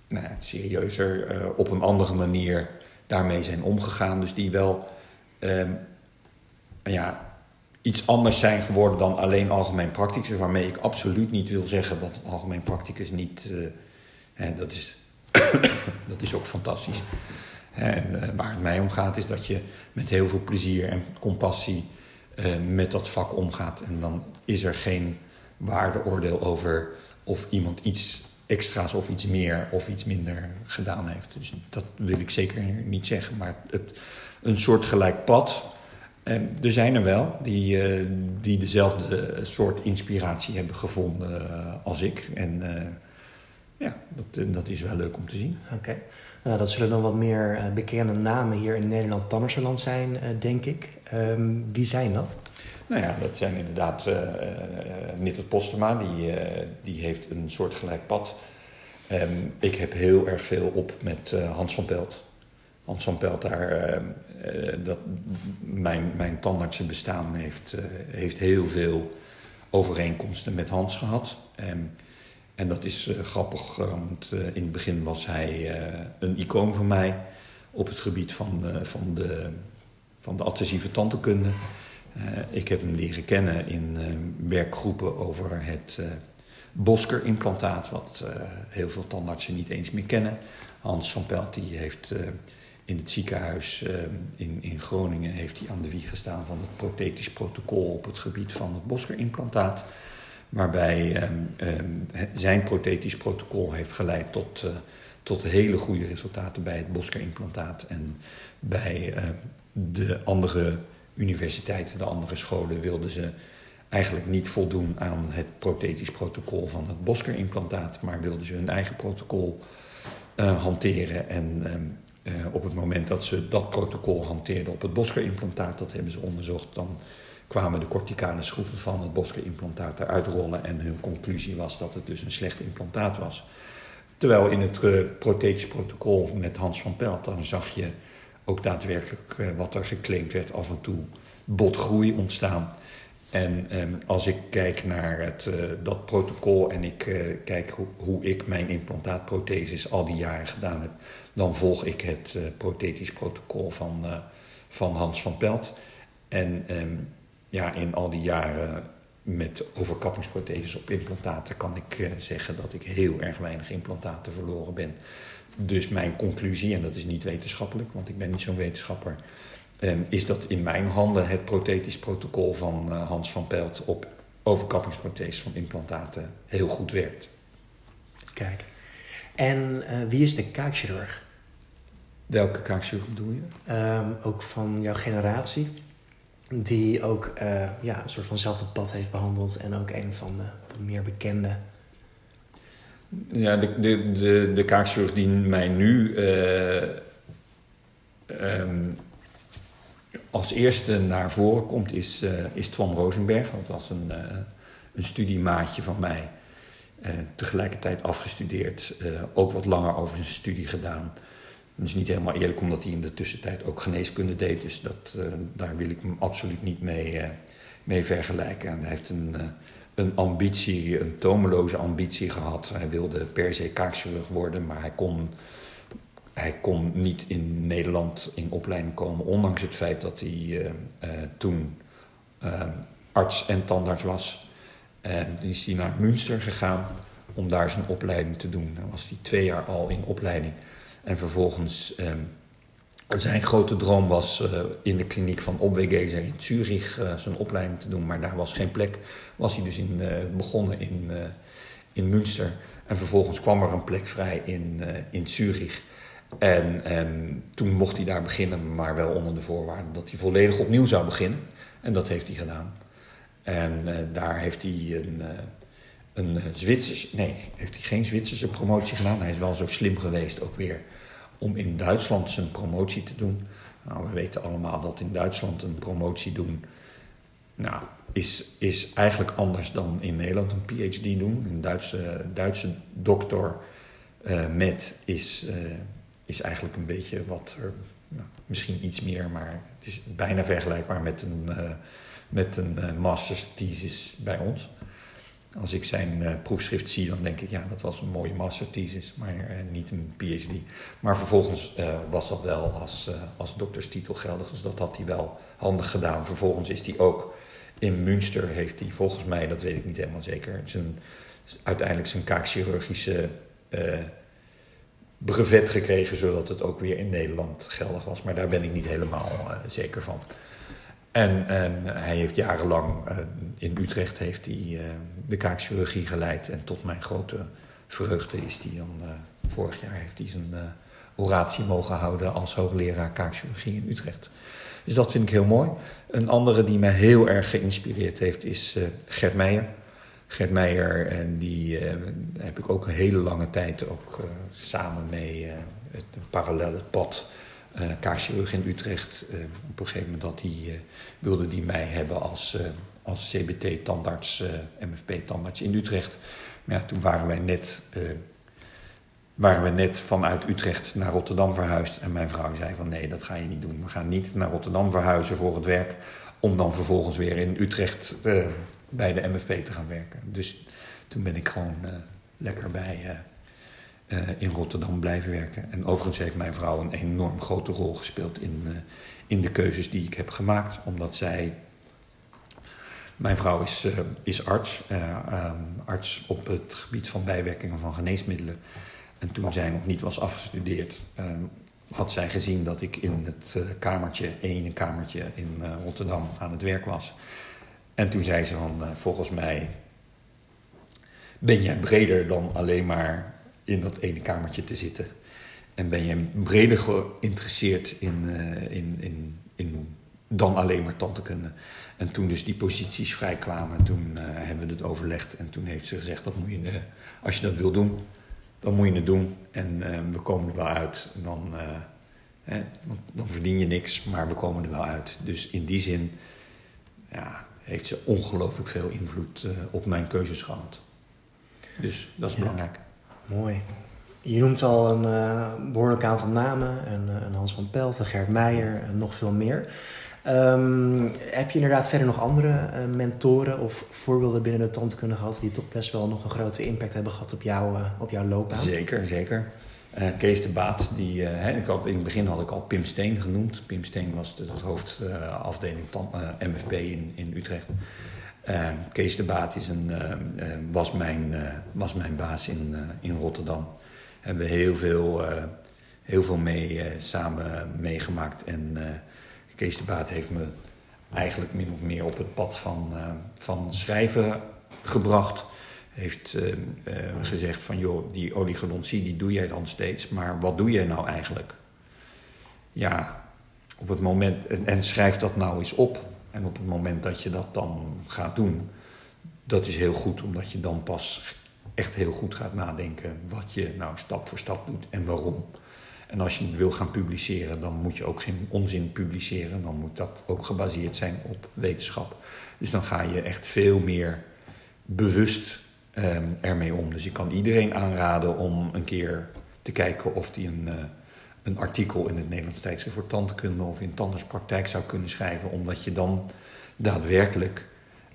[SPEAKER 2] nou, serieuzer op een andere manier daarmee zijn omgegaan. Dus die wel ehm, ja, iets anders zijn geworden dan alleen algemeen practicus. Waarmee ik absoluut niet wil zeggen dat algemeen practicus niet. Uh, hè, dat, is, dat is ook fantastisch. En uh, waar het mij om gaat is dat je met heel veel plezier en compassie uh, met dat vak omgaat. En dan is er geen waardeoordeel over of iemand iets extra's of iets meer of iets minder gedaan heeft. Dus dat wil ik zeker niet zeggen. Maar het, een soort gelijk pad er zijn er wel die, uh, die dezelfde soort inspiratie hebben gevonden uh, als ik. En uh, ja, dat, dat is wel leuk om te zien.
[SPEAKER 1] Oké. Nou, dat zullen dan wat meer bekende namen hier in Nederland Tannerseland zijn, denk ik. Um, wie zijn dat?
[SPEAKER 2] Nou ja, dat zijn inderdaad Nittert Postema, die, die heeft een soort gelijk pad. Um, ik heb heel erg veel op met Hans van Pelt. Hans van Pelt daar, uh, dat, mijn, mijn tandartsenbestaan heeft, uh, heeft heel veel overeenkomsten met Hans gehad. Um, en dat is grappig, want in het begin was hij een icoon voor mij op het gebied van, van, de, van de adhesieve tandheelkunde. ik heb hem leren kennen in werkgroepen over het Bosker-implantaat, wat heel veel tandartsen niet eens meer kennen. Hans van Pelt die heeft in het ziekenhuis ehm, in, in Groningen heeft hij aan de wieg gestaan van het prothetisch protocol op het gebied van het Bosker-implantaat. Waarbij ehm, ehm, zijn prothetisch protocol heeft geleid tot, uh, tot hele goede resultaten bij het Bosker-implantaat. En bij de andere universiteiten, de andere scholen, wilden ze eigenlijk niet voldoen aan het prothetisch protocol van het Bosker-implantaat, maar wilden ze hun eigen protocol uh, hanteren. En uh, op het moment dat ze dat protocol hanteerden op het Bosker-implantaat, dat hebben ze onderzocht, dan kwamen de corticale schroeven van het Bosker-implantaat eruit rollen en hun conclusie was dat het dus een slecht implantaat was. Terwijl in het uh, prothetisch protocol met Hans van Pelt, dan zag je ook daadwerkelijk uh, wat er geclaimd werd, af en toe botgroei ontstaan. en ehm, als ik kijk naar het, eh, dat protocol en ik kijk hoe, ik mijn implantaatprotheses al die jaren gedaan heb, dan volg ik het uh, prothetisch protocol van, van Hans van Pelt. En um, ja, in al die jaren met overkappingsprotheses op implantaten kan ik zeggen dat ik heel erg weinig implantaten verloren ben. Dus mijn conclusie, en dat is niet wetenschappelijk, want ik ben niet zo'n wetenschapper, Ehm, is dat in mijn handen het prothetisch protocol van Hans van Pelt op overkappingsprotheses van implantaten heel goed werkt.
[SPEAKER 1] Kijk. En wie is de kaakchirurg?
[SPEAKER 2] Welke kaakchirurg bedoel je?
[SPEAKER 1] Um, ook van jouw generatie. Die ook uh, ja, een soort vanzelfde pad heeft behandeld. En ook een van de meer bekende.
[SPEAKER 2] Ja, de, de, de, de kaakchirurg die mij nu um, als eerste naar voren komt is, uh, is Twan Rosenberg. Dat was een, uh, een studiemaatje van mij. Uh, tegelijkertijd afgestudeerd. ook wat langer over zijn studie gedaan. Dat is niet helemaal eerlijk, omdat hij in de tussentijd ook geneeskunde deed. Dus dat, daar wil ik hem absoluut niet mee, mee vergelijken. En hij heeft een, een ambitie, een tomeloze ambitie gehad. Hij wilde per se kaakchirurg worden, maar hij kon hij kon niet in Nederland in opleiding komen, ondanks het feit dat hij toen arts en tandarts was. En is hij naar Münster gegaan om daar zijn opleiding te doen. Dan was hij twee jaar al in opleiding. En vervolgens, zijn grote droom was in de kliniek van Obwegezer in Zurich zijn opleiding te doen. Maar daar was geen plek. Was hij dus in, begonnen in, in Münster. En vervolgens kwam er een plek vrij in, in Zurich. En, en toen mocht hij daar beginnen, maar wel onder de voorwaarde dat hij volledig opnieuw zou beginnen. En dat heeft hij gedaan. En daar heeft hij een, een Zwitsers, nee, heeft hij geen Zwitserse promotie gedaan. Hij is wel zo slim geweest ook weer om in Duitsland zijn promotie te doen. Nou, we weten allemaal dat in Duitsland een promotie doen, nou, is, is eigenlijk anders dan in Nederland een PhD doen. Een Duitse, Duitse dokter uh, met is is eigenlijk een beetje wat er, nou, misschien iets meer, maar het is bijna vergelijkbaar met een, met een master's thesis bij ons. Als ik zijn uh, proefschrift zie, dan denk ik, ja, dat was een mooie master thesis, maar niet een PhD. Maar vervolgens was dat wel als, als dokterstitel geldig, dus dat had hij wel handig gedaan. Vervolgens is hij ook in Münster, heeft hij volgens mij, dat weet ik niet helemaal zeker, uiteindelijk zijn kaakchirurgische brevet gekregen, zodat het ook weer in Nederland geldig was. Maar daar ben ik niet helemaal zeker van. En, hij heeft jarenlang in Utrecht heeft hij, de kaakchirurgie geleid. En tot mijn grote vreugde is hij dan vorig jaar heeft hij zijn oratie mogen houden als hoogleraar kaakchirurgie in Utrecht. Dus dat vind ik heel mooi. Een andere die mij heel erg geïnspireerd heeft is Gert Meijer. Gert Meijer, en die heb ik ook een hele lange tijd ook samen mee, uh, het, parallel het pad, uh, in Utrecht. op een gegeven moment dat hij, wilde die mij hebben als, als CBT-tandarts, MFP-tandarts in Utrecht. Maar ja, toen waren wij net, waren we net vanuit Utrecht naar Rotterdam verhuisd. En mijn vrouw zei van nee, dat ga je niet doen. We gaan niet naar Rotterdam verhuizen voor het werk, om dan vervolgens weer in Utrecht bij de MFP te gaan werken. Dus toen ben ik gewoon lekker bij in Rotterdam blijven werken. En overigens heeft mijn vrouw een enorm grote rol gespeeld in, in de keuzes die ik heb gemaakt. Omdat zij. Mijn vrouw is, is arts, um, arts op het gebied van bijwerkingen van geneesmiddelen. En toen zij nog niet was afgestudeerd, um, had zij gezien dat ik in het kamertje, ene kamertje in Rotterdam aan het werk was. En toen zei ze van, volgens mij ben jij breder dan alleen maar in dat ene kamertje te zitten. En ben je breder geïnteresseerd in, in, in, in dan alleen maar tandheelkunde. En toen dus die posities vrijkwamen, toen uh, hebben we het overlegd. En toen heeft ze gezegd, dat moet je, als je dat wil doen, dan moet je het doen. En we komen er wel uit. Dan, hè, dan verdien je niks, maar we komen er wel uit. Dus in die zin, ja, heeft ze ongelooflijk veel invloed op mijn keuzes gehad. Dus dat is ja. belangrijk.
[SPEAKER 1] Mooi. Je noemt al een behoorlijk aantal namen. En, uh, Hans van Pelt, Gert Meijer en nog veel meer. Ehm, heb je inderdaad verder nog andere uh, mentoren of voorbeelden binnen de tandkunde gehad die toch best wel nog een grote impact hebben gehad op, jou, uh, op jouw loopbaan?
[SPEAKER 2] Zeker, zeker. Uh, Kees de Baat, die, ik had, in het begin had ik al Pim Steen genoemd. Pim Steen was de, de hoofdafdeling van MFP in, in Utrecht. Kees de Baat is een, was, mijn, was mijn baas in, in Rotterdam. Hebben we heel veel, heel veel mee, samen meegemaakt en Kees Baat heeft me eigenlijk min of meer op het pad van, uh, van schrijven gebracht. Heeft uh, uh, gezegd van, joh, die oligodontie die doe jij dan steeds, maar wat doe jij nou eigenlijk? Ja, op het moment, en, en schrijf dat nou eens op. En op het moment dat je dat dan gaat doen, dat is heel goed, omdat je dan pas echt heel goed gaat nadenken wat je nou stap voor stap doet en waarom. En als je wil gaan publiceren, dan moet je ook geen onzin publiceren. Dan moet dat ook gebaseerd zijn op wetenschap. Dus dan ga je echt veel meer bewust um, ermee om. Dus ik kan iedereen aanraden om een keer te kijken of die een, uh, een artikel in het Nederlands tijdschrift voor tandkunde of in tandartspraktijk zou kunnen schrijven. Omdat je dan daadwerkelijk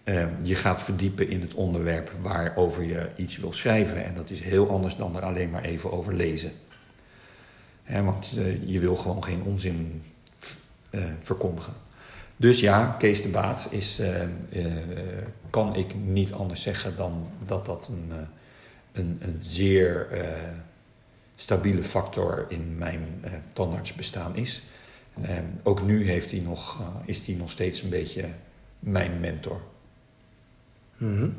[SPEAKER 2] um, je gaat verdiepen in het onderwerp waarover je iets wil schrijven. En dat is heel anders dan er alleen maar even over lezen want uh, je wil gewoon geen onzin uh, verkondigen. Dus ja, Kees de Baat is, uh, kan ik niet anders zeggen dan dat dat een, een, een zeer stabiele factor in mijn tandartsbestaan is. ook nu heeft hij nog, is hij nog steeds een beetje mijn mentor.
[SPEAKER 1] Mm.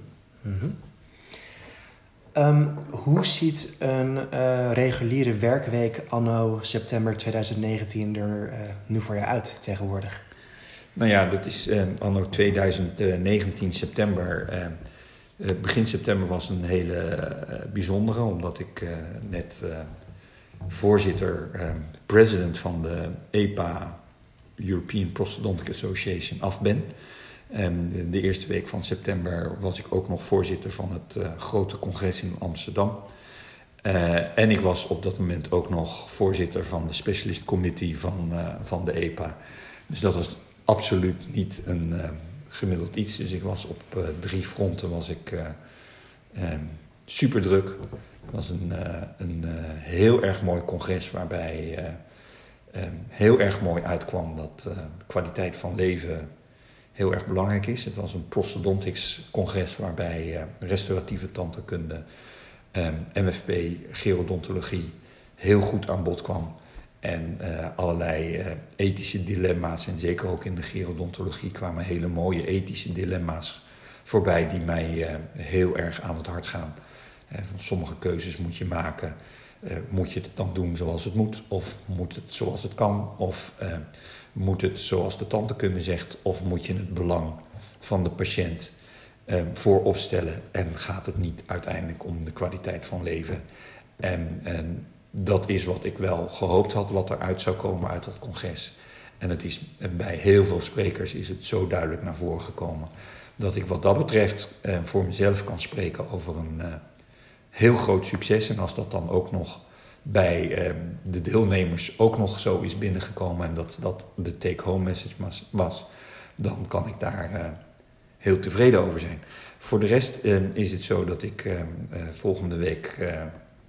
[SPEAKER 1] Um, hoe ziet een uh, reguliere werkweek anno september 2019 er uh, nu voor je uit tegenwoordig?
[SPEAKER 2] Nou ja, dat is uh, anno 2019 september. begin september was een hele bijzondere, omdat ik net voorzitter, president van de EPA, European Prosthodontic Association, af ben. En de eerste week van september was ik ook nog voorzitter van het uh, grote congres in Amsterdam. Uh, en ik was op dat moment ook nog voorzitter van de specialist committee van, uh, van de EPA. Dus dat was absoluut niet een gemiddeld iets. Dus ik was op drie fronten was ik um, super druk. Het was een, een heel erg mooi congres waarbij um, heel erg mooi uitkwam dat kwaliteit van leven heel erg belangrijk is. Het was een prostodontics congres waarbij uh, restauratieve tandheelkunde, ehm, MFP, gerodontologie heel goed aan bod kwam. En uh, allerlei ethische dilemma's, en zeker ook in de gerodontologie kwamen hele mooie ethische dilemma's voorbij die mij heel erg aan het hart gaan. van sommige keuzes moet je maken. moet je het dan doen zoals het moet, of moet het zoals het kan, of moet het zoals de tandheelkunde zegt, of moet je het belang van de patiënt eh, stellen en gaat het niet uiteindelijk om de kwaliteit van leven? En, en dat is wat ik wel gehoopt had, wat eruit zou komen uit dat congres. En het is, bij heel veel sprekers is het zo duidelijk naar voren gekomen dat ik wat dat betreft eh, voor mezelf kan spreken over een uh, heel groot succes. En als dat dan ook nog bij eh, de deelnemers ook nog zo is binnengekomen en dat dat de take-home message was, dan kan ik daar uh, heel tevreden over zijn. Voor de rest uh, is het zo dat ik volgende week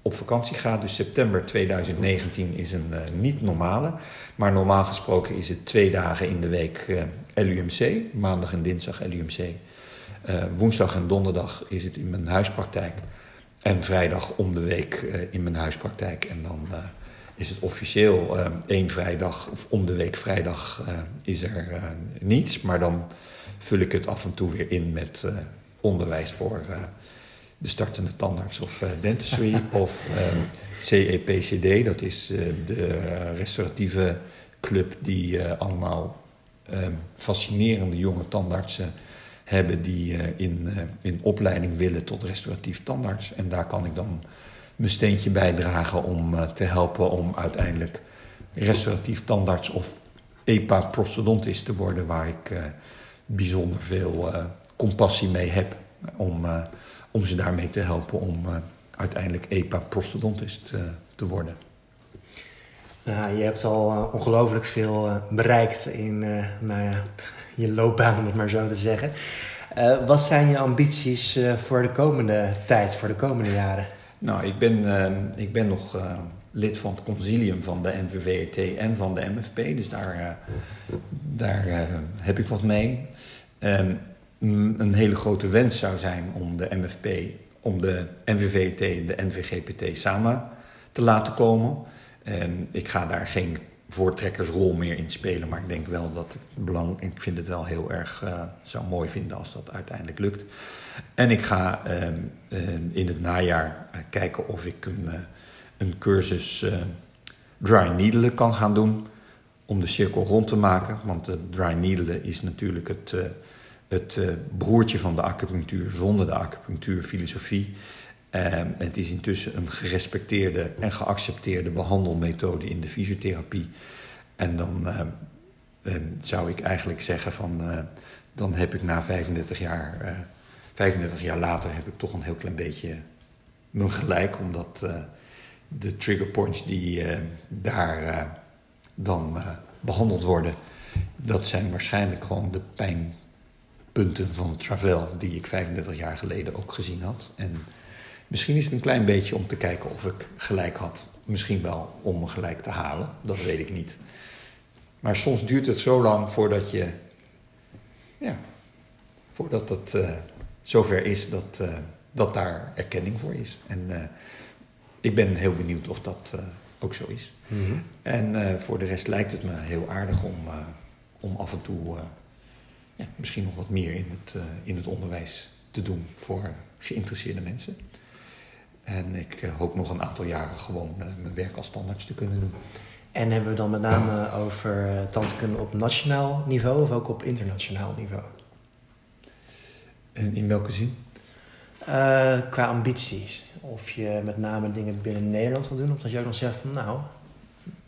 [SPEAKER 2] op vakantie ga. Dus september 2019 is een niet normale. Maar normaal gesproken is het twee dagen in de week LUMC. Maandag en dinsdag LUMC. woensdag en donderdag is het in mijn huispraktijk. En vrijdag om de week uh, in mijn huispraktijk. En dan uh, is het officieel uh, één vrijdag, of om de week vrijdag is er niets. Maar dan vul ik het af en toe weer in met onderwijs voor de startende tandarts of dentistry. of CEPCD, dat is de restauratieve club die allemaal fascinerende jonge tandartsen hebben die uh, in, uh, in opleiding willen tot restauratief tandarts. En daar kan ik dan mijn steentje bijdragen om uh, te helpen om uiteindelijk restauratief tandarts of EPA-prostodontist te worden, waar ik bijzonder veel compassie mee heb om, om ze daarmee te helpen om uiteindelijk EPA-prostodontist te worden.
[SPEAKER 1] Nou, je hebt al ongelooflijk veel bereikt in nou ja, je loopbaan, om het maar zo te zeggen. wat zijn je ambities voor de komende tijd, voor de komende jaren?
[SPEAKER 2] Nou, ik ben, ik ben nog lid van het concilium van de NVVET en van de MFP. Dus daar, daar heb ik wat mee. Um, een hele grote wens zou zijn om de MFP, om de NVVT en de NVGPT samen te laten komen. En ik ga daar geen voortrekkersrol meer in spelen, maar ik denk wel dat het belang, ik vind het wel heel erg, uh, zou mooi vinden als dat uiteindelijk lukt. En ik ga uh, uh, in het najaar eh, kijken of ik een, eh, een cursus dry needelen kan gaan doen om de cirkel rond te maken. Want de dry needelen is natuurlijk het het broertje van de acupunctuur zonder de acupunctuurfilosofie. Uh, het is intussen een gerespecteerde en geaccepteerde behandelmethode in de fysiotherapie. En dan uh, zou ik eigenlijk zeggen van, dan heb ik na 35 jaar, 35 jaar later heb ik toch een heel klein beetje mijn gelijk. Omdat de trigger points die daar dan behandeld worden, dat zijn waarschijnlijk gewoon de pijn punten van Travel die ik 35 jaar geleden ook gezien had. En misschien is het een klein beetje om te kijken of ik gelijk had. Misschien wel om me gelijk te halen, dat weet ik niet. Maar soms duurt het zo lang voordat je, ja, voordat het uh, zover is dat, uh, dat daar erkenning voor is. En uh, ik ben heel benieuwd of dat ook zo is. Mm -hmm. En voor de rest lijkt het me heel aardig om, om af en toe ja, misschien nog wat meer in het, in het onderwijs te doen voor geïnteresseerde mensen. En ik uh, hoop nog een aantal jaren gewoon uh, mijn werk als standaards te kunnen doen.
[SPEAKER 1] En hebben we dan met name over tandkunde op nationaal niveau of ook op internationaal niveau?
[SPEAKER 2] En in welke zin?
[SPEAKER 1] qua ambities. Of je met name dingen binnen Nederland wil doen, of dat je ook nog zegt van nou,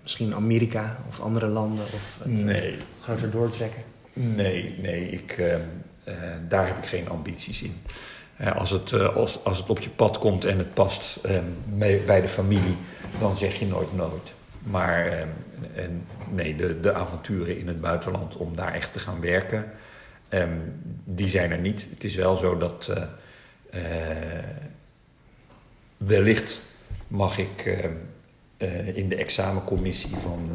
[SPEAKER 1] misschien Amerika of andere landen of het nee. groter doortrekken.
[SPEAKER 2] Nee, nee, ik, uh, uh, daar heb ik geen ambities in. Als, het, als, als het op je pad komt en het past ehm, bij de familie, dan zeg je nooit nooit. Maar ehm, nee, de, de avonturen in het buitenland om daar echt te gaan werken, ehm, die zijn er niet. Het is wel zo dat wellicht mag ik in de examencommissie van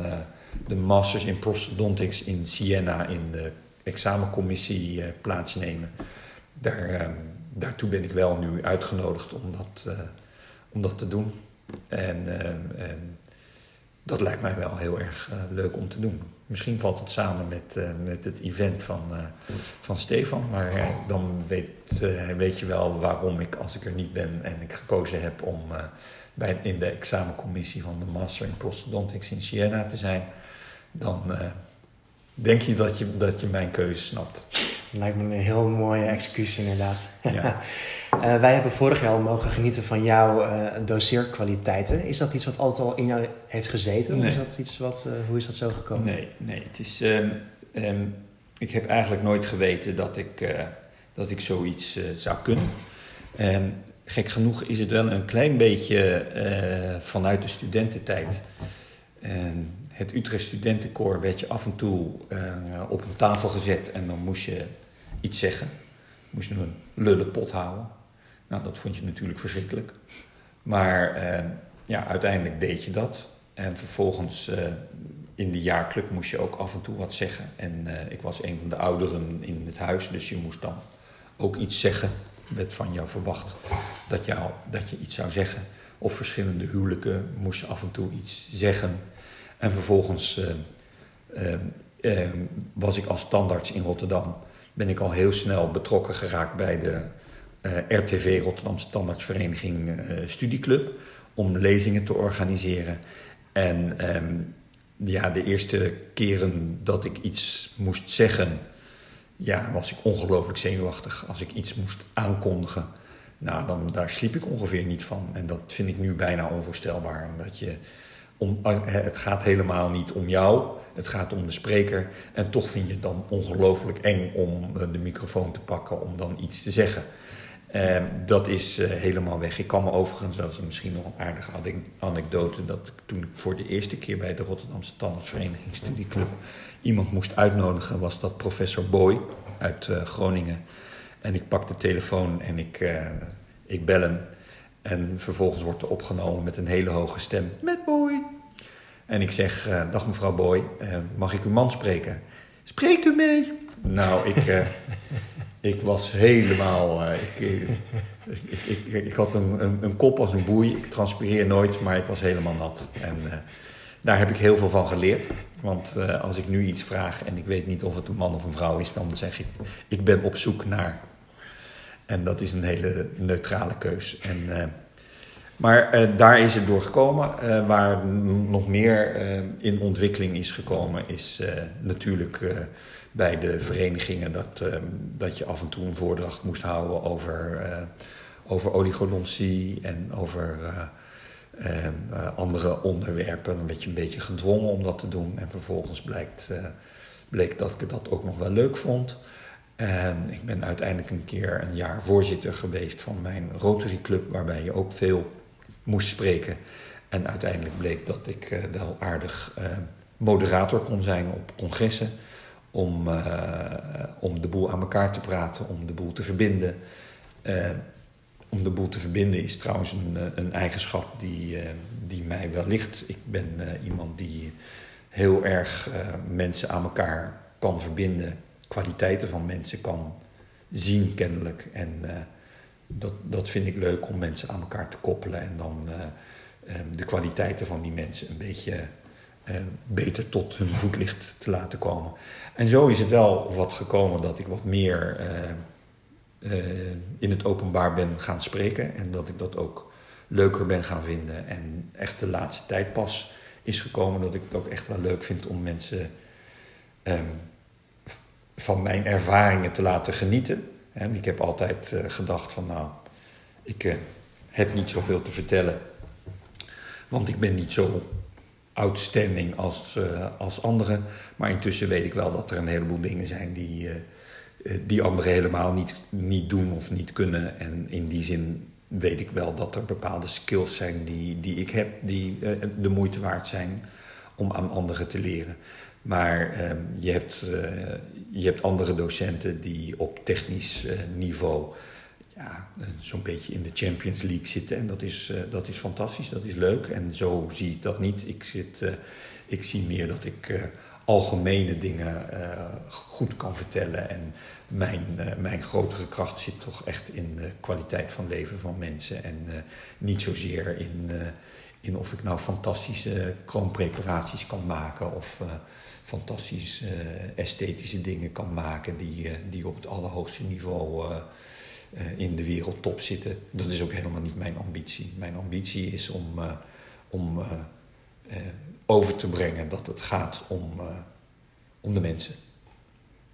[SPEAKER 2] de Masters in Prosthodontics in Siena in de examencommissie plaatsnemen. Daar, daartoe ben ik wel nu uitgenodigd om dat, uh, om dat te doen. En ehm, dat lijkt mij wel heel erg leuk om te doen. Misschien valt het samen met, met het event van, van Stefan. Maar dan weet, weet je wel waarom ik, als ik er niet ben en ik gekozen heb om bij, in de examencommissie van de Master in Prosthodontics in Siena te zijn dan denk je dat, je dat je mijn keuze snapt.
[SPEAKER 1] Lijkt me een heel mooie excuus inderdaad. Ja. uh, wij hebben vorig jaar al mogen genieten van jouw uh, doseerkwaliteiten. Is dat iets wat altijd al in jou heeft gezeten? Nee. Of is dat iets wat, hoe is dat zo gekomen?
[SPEAKER 2] Nee, nee het is, um, um, ik heb eigenlijk nooit geweten dat ik, dat ik zoiets zou kunnen. Um, gek genoeg is het wel een klein beetje vanuit de studententijd het Utrecht Studentenkoor werd je af en toe uh, op een tafel gezet en dan moest je iets zeggen. Moest je een lullenpot houden. Nou, dat vond je natuurlijk verschrikkelijk. Maar uh, ja, uiteindelijk deed je dat. En vervolgens uh, in de jaarclub moest je ook af en toe wat zeggen. En ik was een van de ouderen in het huis, dus je moest dan ook iets zeggen. werd van jou verwacht dat, jou, dat je iets zou zeggen. Op verschillende huwelijken moest je af en toe iets zeggen. En vervolgens uh, uh, was ik als standaards in Rotterdam. Ben ik al heel snel betrokken geraakt bij de uh, RTV Rotterdamse Tandartsvereniging Studieclub. Om lezingen te organiseren. En ehm, ja, de eerste keren dat ik iets moest zeggen, ja, was ik ongelooflijk zenuwachtig. Als ik iets moest aankondigen, nou, dan, daar sliep ik ongeveer niet van. En dat vind ik nu bijna onvoorstelbaar. Omdat je om, eh, het gaat helemaal niet om jou, het gaat om de spreker. En toch vind je het dan ongelooflijk eng om eh, de microfoon te pakken om dan iets te zeggen. Ehm, dat is eh, helemaal weg. Ik kan me overigens, dat is misschien nog een aardige anekdote, dat toen ik voor de eerste keer bij de Rotterdamse Tandartsvereniging Studieclub iemand moest uitnodigen, was dat professor Boy uit uh, Groningen. En ik pak de telefoon en ik, uh, ik bel hem. En vervolgens wordt er opgenomen met een hele hoge stem. Met Boy. En ik zeg, uh, dag mevrouw Boy, mag ik uw man spreken? Spreekt u mee? Nou, ik, ik was helemaal... Ik, ik, ik, ik, had een, een, een, kop als een boei. Ik transpireer nooit, maar ik was helemaal nat. En daar heb ik heel veel van geleerd. Want als ik nu iets vraag en ik weet niet of het een man of een vrouw is, dan zeg ik: ik ben op zoek naar. En dat is een hele neutrale keus. En, uh, maar uh, daar is het door gekomen. waar nog meer in ontwikkeling is gekomen, is natuurlijk bij de verenigingen dat, dat je af en toe een voordracht moest houden over, over oligodontie en over andere onderwerpen. Dan werd je een beetje gedwongen om dat te doen. En vervolgens blijkt, bleek dat ik dat ook nog wel leuk vond. En ik ben uiteindelijk een keer een jaar voorzitter geweest van mijn Rotary Club, waarbij je ook veel moest spreken. En uiteindelijk bleek dat ik uh, wel aardig moderator kon zijn op congressen. Om, om de boel aan elkaar te praten, om de boel te verbinden om de boel te verbinden is trouwens een, eh, een eigenschap die, die mij wel ligt. Ik ben iemand die heel erg mensen aan elkaar kan verbinden, kwaliteiten van mensen kan zien kennelijk. En dat, dat vind ik leuk om mensen aan elkaar te koppelen en dan de kwaliteiten van die mensen een beetje beter tot hun voetlicht te laten komen. En zo is het wel wat gekomen dat ik wat meer in het openbaar ben gaan spreken. En dat ik dat ook leuker ben gaan vinden. En echt de laatste tijd pas is gekomen dat ik het ook echt wel leuk vind om mensen um, van mijn ervaringen te laten genieten. En ik heb altijd uh, gedacht van nou, ik uh, heb niet zoveel te vertellen. Want ik ben niet zo outstanding als, als anderen. Maar intussen weet ik wel dat er een heleboel dingen zijn die eh, die anderen helemaal niet, niet doen of niet kunnen. En in die zin weet ik wel dat er bepaalde skills zijn die, die ik heb, die de moeite waard zijn om aan anderen te leren. Maar uh, je, hebt, je hebt andere docenten die op technisch niveau ja, zo'n beetje in de Champions League zitten. En dat is, dat is fantastisch, dat is leuk. En zo zie ik dat niet. Ik, zit, ik zie meer dat ik algemene dingen goed kan vertellen. En mijn, mijn grotere kracht zit toch echt in de kwaliteit van leven van mensen. En niet zozeer in, in of ik nou fantastische kroonpreparaties kan maken of fantastische esthetische dingen kan maken die, die op het allerhoogste niveau in de wereldtop zitten. Dat is ook helemaal niet mijn ambitie. Mijn ambitie is om, om over te brengen dat het gaat om, om de mensen.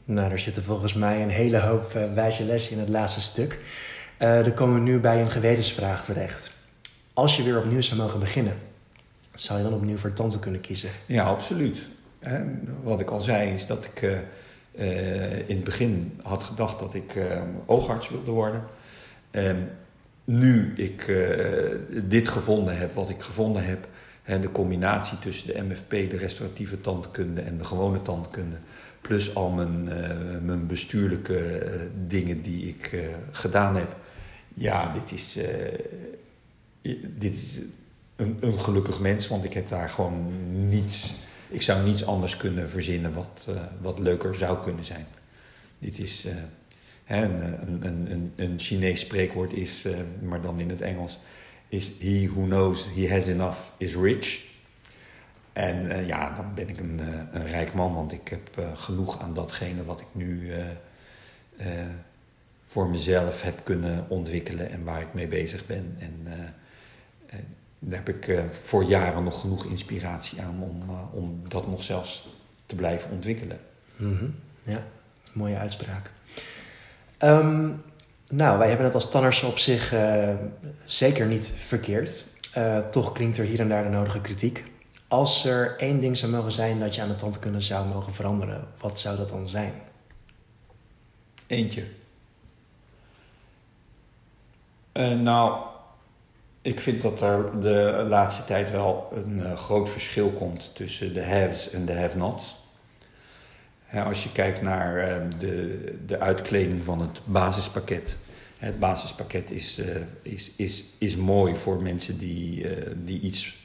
[SPEAKER 1] Nou, er zitten volgens mij een hele hoop uh, wijze lessen in het laatste stuk. Uh, dan komen we nu bij een gewetensvraag terecht. Als je weer opnieuw zou mogen beginnen, zou je dan opnieuw voor tante kunnen kiezen?
[SPEAKER 2] Ja, absoluut. Wat ik al zei is dat ik uh, in het begin had gedacht dat ik oogarts wilde worden. nu ik dit gevonden heb, wat ik gevonden heb, de combinatie tussen de MFP, de restauratieve tandkunde en de gewone tandkunde Plus al mijn, mijn bestuurlijke dingen die ik gedaan heb. Ja, dit is, dit is een, een, gelukkig mens, want ik heb daar gewoon niets. Ik zou niets anders kunnen verzinnen wat, wat leuker zou kunnen zijn. Dit is. Hè, een, een, een, een Chinees spreekwoord is, maar dan in het Engels, is he who knows he has enough is rich. En ja, dan ben ik een, een, rijk man, want ik heb genoeg aan datgene wat ik nu voor mezelf heb kunnen ontwikkelen en waar ik mee bezig ben. En daar heb ik voor jaren nog genoeg inspiratie aan om, om dat nog zelfs te blijven ontwikkelen.
[SPEAKER 1] Mm -hmm. Ja, mooie uitspraak. Um, nou, wij hebben het als tanners op zich zeker niet verkeerd. toch klinkt er hier en daar de nodige kritiek. Als er één ding zou mogen zijn dat je aan de tandkunde zou mogen veranderen, wat zou dat dan zijn?
[SPEAKER 2] Eentje. nou, ik vind dat er de laatste tijd wel een groot verschil komt tussen de haves en de have-nots. als je kijkt naar de, de uitkleding van het basispakket. Het basispakket is, is, is, is mooi voor mensen die, die iets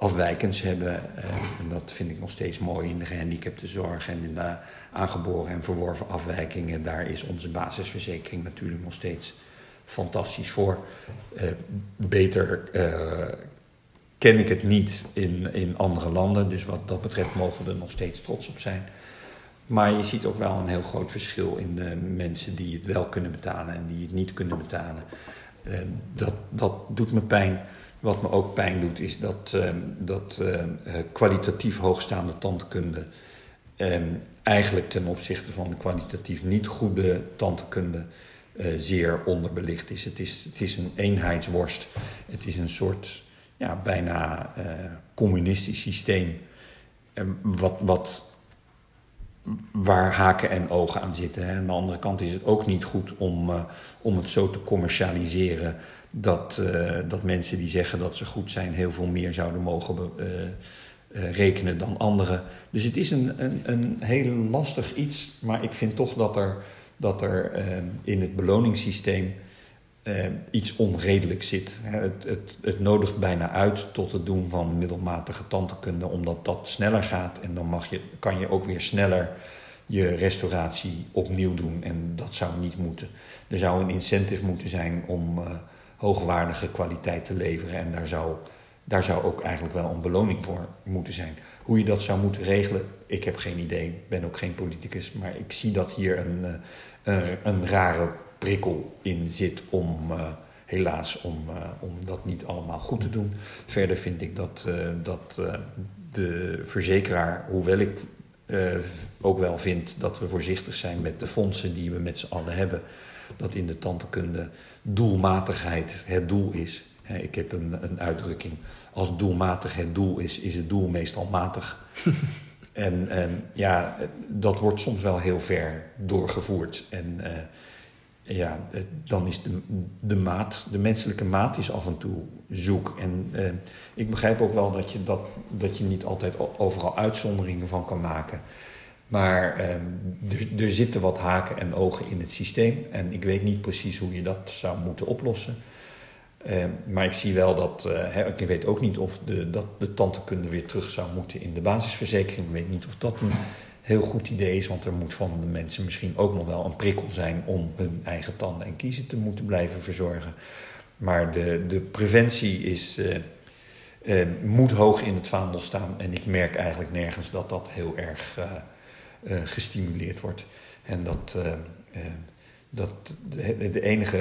[SPEAKER 2] afwijkends hebben. Eh, en dat vind ik nog steeds mooi in de gehandicaptenzorg en in de aangeboren en verworven afwijkingen. Daar is onze basisverzekering natuurlijk nog steeds fantastisch voor. Uh, beter uh, ken ik het niet in, in andere landen, dus wat dat betreft mogen we er nog steeds trots op zijn. Maar je ziet ook wel een heel groot verschil in de mensen die het wel kunnen betalen en die het niet kunnen betalen. dat, dat doet me pijn. Wat me ook pijn doet, is dat, dat kwalitatief hoogstaande tandkunde eigenlijk ten opzichte van kwalitatief niet goede tandkunde zeer onderbelicht is. Het, is. het is een eenheidsworst. Het is een soort ja, bijna communistisch systeem. Wat, wat, waar haken en ogen aan zitten. Hè. Aan de andere kant is het ook niet goed om, om het zo te commercialiseren dat, dat mensen die zeggen dat ze goed zijn heel veel meer zouden mogen uh, rekenen dan anderen. Dus het is een, een, een heel lastig iets, maar ik vind toch dat er, dat er in het beloningssysteem iets onredelijk zit. Het, het, het nodigt bijna uit tot het doen van middelmatige tandheelkunde, omdat dat sneller gaat en dan mag je, kan je ook weer sneller je restauratie opnieuw doen. En dat zou niet moeten. Er zou een incentive moeten zijn om hoogwaardige kwaliteit te leveren. En daar zou, daar zou ook eigenlijk wel een beloning voor moeten zijn. Hoe je dat zou moeten regelen, ik heb geen idee. Ik ben ook geen politicus. Maar ik zie dat hier een, eh, een, rare prikkel in zit om. Uh, helaas om, uh, om dat niet allemaal goed te doen. Verder vind ik dat, uh, dat de verzekeraar, hoewel ik ook wel vind dat we voorzichtig zijn met de fondsen die we met z'n allen hebben, dat in de tandheelkunde doelmatigheid het doel is. Ik heb een, een uitdrukking. Als doelmatig het doel is, is het doel meestal matig. en, en, ja, dat wordt soms wel heel ver doorgevoerd. En uh, ja, dan is de, de maat, de menselijke maat is af en toe zoek. En uh, ik begrijp ook wel dat je, dat, dat je niet altijd overal uitzonderingen van kan maken. Maar um, er, er, zitten wat haken en ogen in het systeem. En ik weet niet precies hoe je dat zou moeten oplossen. Um, maar ik zie wel dat. Uh, ik weet ook niet of de, dat de tandheelkunde weer terug zou moeten in de basisverzekering. Ik weet niet of dat een heel goed idee is. Want er moet van de mensen misschien ook nog wel een prikkel zijn om hun eigen tanden en kiezen te moeten blijven verzorgen. Maar de, de preventie is. Uh, uh, moet hoog in het vaandel staan. En ik merk eigenlijk nergens dat dat heel erg gestimuleerd wordt. En dat, dat de, enige,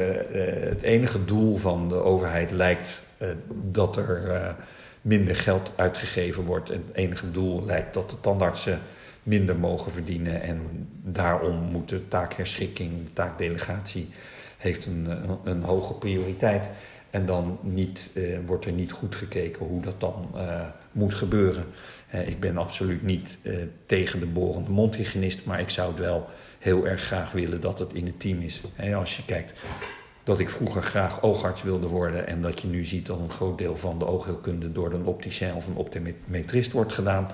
[SPEAKER 2] het enige doel van de overheid lijkt dat er minder geld uitgegeven wordt. En het enige doel lijkt dat de tandartsen minder mogen verdienen. En daarom moet de taakherschikking, taakdelegatie, heeft een, een, hoge prioriteit. En dan niet, wordt er niet goed gekeken hoe dat dan moet gebeuren. Ik ben absoluut niet tegen de borende mondhygiënist, maar ik zou het wel heel erg graag willen dat het in het team is. als je kijkt dat ik vroeger graag oogarts wilde worden en dat je nu ziet dat een groot deel van de oogheelkunde door een opticien of een optometrist wordt gedaan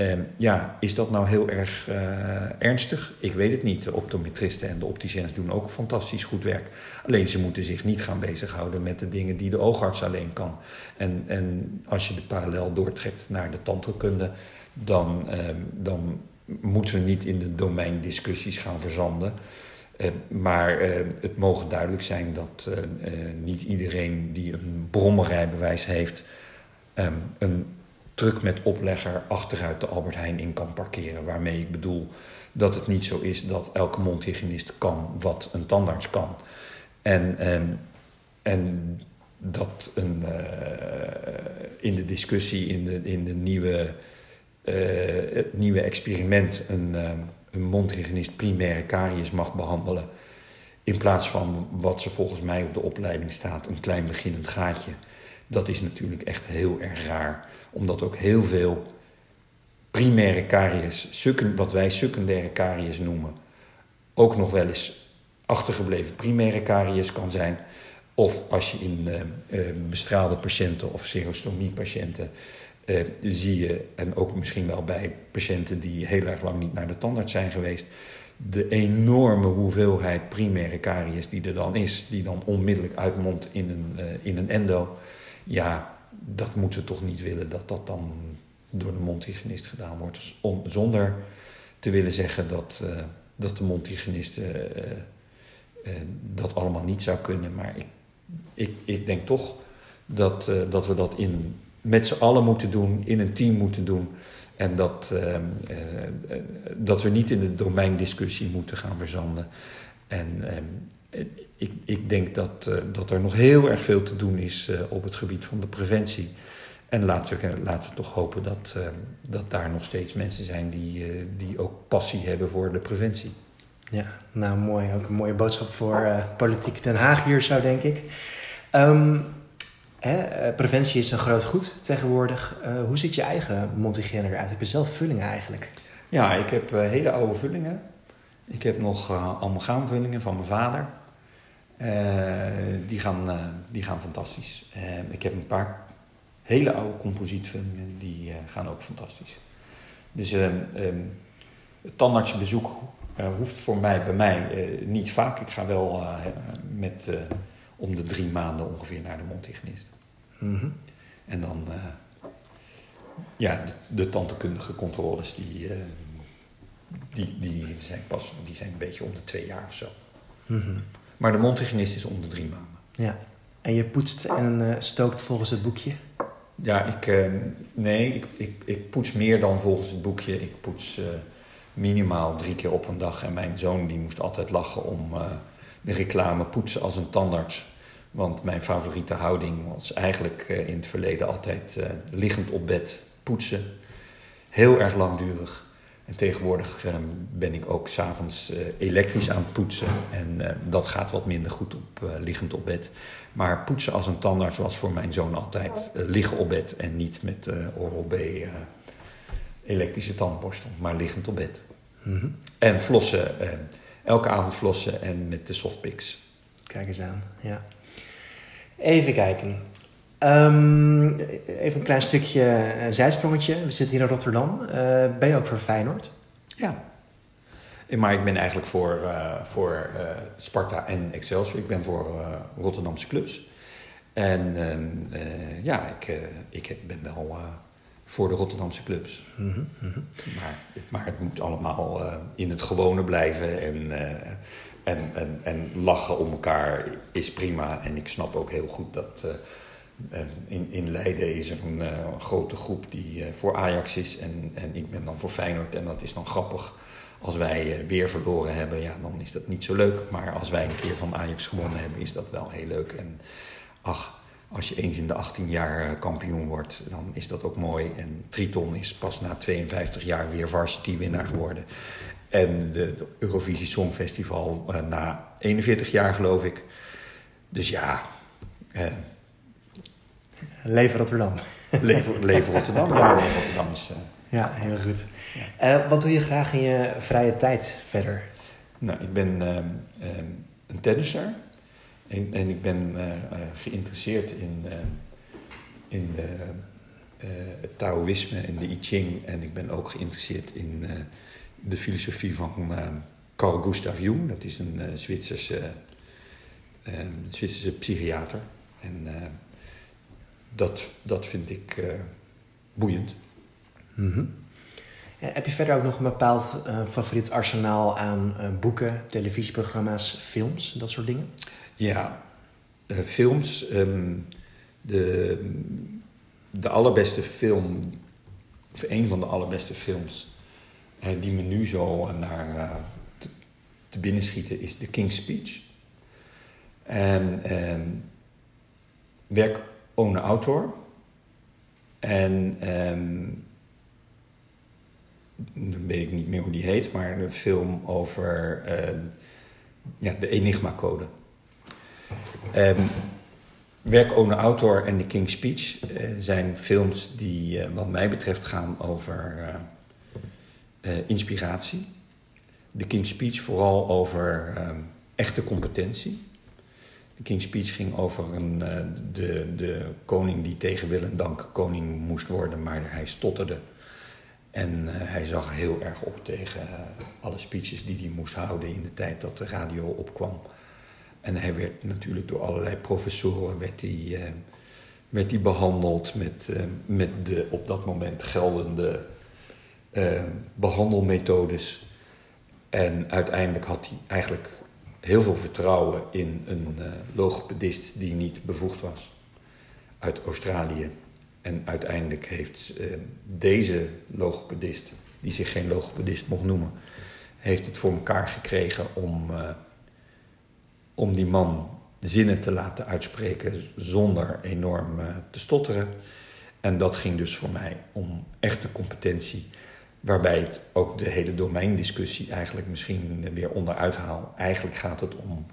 [SPEAKER 2] Um, ja, is dat nou heel erg uh, ernstig? Ik weet het niet. De optometristen en de opticiens doen ook fantastisch goed werk. Alleen ze moeten zich niet gaan bezighouden met de dingen die de oogarts alleen kan. En, en als je de parallel doortrekt naar de tandheelkunde, dan, um, dan moeten niet in de domeindiscussies gaan verzanden. Uh, maar uh, het mogen duidelijk zijn dat uh, niet iedereen die een brommerrijbewijs heeft, um, een truck met oplegger achteruit de Albert Heijn in kan parkeren. Waarmee ik bedoel dat het niet zo is dat elke mondhygiënist kan wat een tandarts kan. En, en, en dat een, in de discussie, in de, in de nieuwe, het nieuwe experiment, een, uh, een mondhygiënist primaire caries mag behandelen. In plaats van wat ze volgens mij op de opleiding staat, een klein beginnend gaatje. Dat is natuurlijk echt heel erg raar omdat ook heel veel primaire caries, wat wij secundaire caries noemen, ook nog wel eens achtergebleven primaire caries kan zijn. of als je in bestraalde patiënten of serostomie-patiënten zie je, en ook misschien wel bij patiënten die heel erg lang niet naar de tandarts zijn geweest, de enorme hoeveelheid primaire caries die er dan is, die dan onmiddellijk uitmondt in een, in een endo. Ja, dat moeten we toch niet willen dat dat dan door de mondhygiënist gedaan wordt. Dus zonder te willen zeggen dat, uh, dat de mondhygiënist dat allemaal niet zou kunnen. Maar ik, ik, ik denk toch dat, dat we dat in, met z'n allen moeten doen, in een team moeten doen. En dat, dat we niet in de domeindiscussie moeten gaan verzanden. En ik, ik denk dat, dat er nog heel erg veel te doen is op het gebied van de preventie. En laten we, laten we toch hopen dat, uh, dat daar nog steeds mensen zijn die, die ook passie hebben voor de preventie.
[SPEAKER 1] Ja, nou mooi. Ook een mooie boodschap voor Politiek Den Haag hier zo, denk ik. Hè, preventie is een groot goed tegenwoordig. hoe ziet je eigen mondhygiëne eruit? Heb je zelf vullingen eigenlijk?
[SPEAKER 2] Ja, ik heb hele oude vullingen. Ik heb nog amalgaamvullingen van mijn vader. die, gaan, die gaan fantastisch. ik heb een paar hele oude composietvullingen, die uh, gaan ook fantastisch. Dus uh, um, het tandartsbezoek uh, hoeft voor mij, bij mij uh, niet vaak. Ik ga wel met om de drie maanden ongeveer naar de mondhygiënist. Mm -hmm. En dan, ja, de, de controles, die, die, die, zijn pas, die zijn een beetje om de twee jaar of zo. Mm -hmm. Maar de mondhygiënist is om de drie maanden.
[SPEAKER 1] Ja, en je poetst en stookt volgens het boekje?
[SPEAKER 2] Ja, ik, nee, ik, ik, ik, poets meer dan volgens het boekje. Ik poets minimaal drie keer op een dag. En mijn zoon die moest altijd lachen om de reclame poetsen als een tandarts. Want mijn favoriete houding was eigenlijk in het verleden altijd liggend op bed poetsen. Heel erg langdurig. En tegenwoordig ehm, ben ik ook s'avonds uh, elektrisch aan het poetsen. En dat gaat wat minder goed op liggend op bed. Maar poetsen als een tandarts was voor mijn zoon altijd liggen op bed. En niet met Oral-B elektrische tandborstel, maar liggend op bed. Mm -hmm. En flossen, elke avond flossen en met de softpicks.
[SPEAKER 1] Kijk eens aan, ja. Even kijken. Um, even een klein stukje een zijsprongetje. We zitten hier in Rotterdam. Uh, ben je ook voor Feyenoord?
[SPEAKER 2] Ja. Maar ik ben eigenlijk voor, uh, voor uh, Sparta en Excelsior. Ik ben voor Rotterdamse clubs. En ehm, ja, ik, ik ben wel voor de Rotterdamse clubs. Mm -hmm, mm -hmm. Maar, maar, het moet allemaal in het gewone blijven. En, en, en, en lachen om elkaar is prima. En ik snap ook heel goed dat in, in Leiden is er een grote groep die voor Ajax is en, en ik ben dan voor Feyenoord. En dat is dan grappig. Als wij weer verloren hebben, ja, dan is dat niet zo leuk. Maar als wij een keer van Ajax gewonnen hebben, is dat wel heel leuk. En ach, als je eens in de 18 jaar kampioen wordt, dan is dat ook mooi. En Triton is pas na 52 jaar weer varsity-winnaar geworden. En de, de Eurovisie Songfestival na 41 jaar, geloof ik. Dus ja...
[SPEAKER 1] Leven Rotterdam.
[SPEAKER 2] Leven, leven Rotterdam, ja. Rotterdam is... Uh...
[SPEAKER 1] Ja, heel goed. Ja. Uh, wat doe je graag in je vrije tijd verder?
[SPEAKER 2] Nou, ik ben uh, een tennisser. En, en ik ben uh, geïnteresseerd in, in het Taoïsme en de I Ching. En ik ben ook geïnteresseerd in de filosofie van Carl Gustav Jung. Dat is een Zwitserse, Zwitserse psychiater. En dat, dat vind ik boeiend.
[SPEAKER 1] Ja, heb je verder ook nog een bepaald favoriet arsenaal aan boeken, televisieprogramma's, films, dat soort dingen?
[SPEAKER 2] Ja, films. Um, de, de allerbeste film, of een van de allerbeste films, die me nu zo naar te, te binnen schieten, is The King's Speech. En um, werk One Autor. En um, dan weet ik niet meer hoe die heet, maar een film over ja, de Enigma-code. Um, Werk One Autor en The King's Speech uh, zijn films die, uh, wat mij betreft, gaan over inspiratie. The King's Speech vooral over echte competentie. King's Speech ging over een, de, de koning die tegen wil en dank koning moest worden, maar hij stotterde. En hij zag heel erg op tegen alle speeches die hij moest houden in de tijd dat de radio opkwam. En hij werd natuurlijk door allerlei professoren werd hij, werd hij behandeld met, met de op dat moment geldende behandelmethodes. En uiteindelijk had hij eigenlijk heel veel vertrouwen in een logopedist die niet bevoegd was uit Australië. En uiteindelijk heeft deze logopedist, die zich geen logopedist mocht noemen, heeft het voor elkaar gekregen om, om die man zinnen te laten uitspreken zonder enorm te stotteren. En dat ging dus voor mij om echte competentie Waarbij ik ook de hele domeindiscussie eigenlijk misschien weer onderuit haal. Eigenlijk gaat het om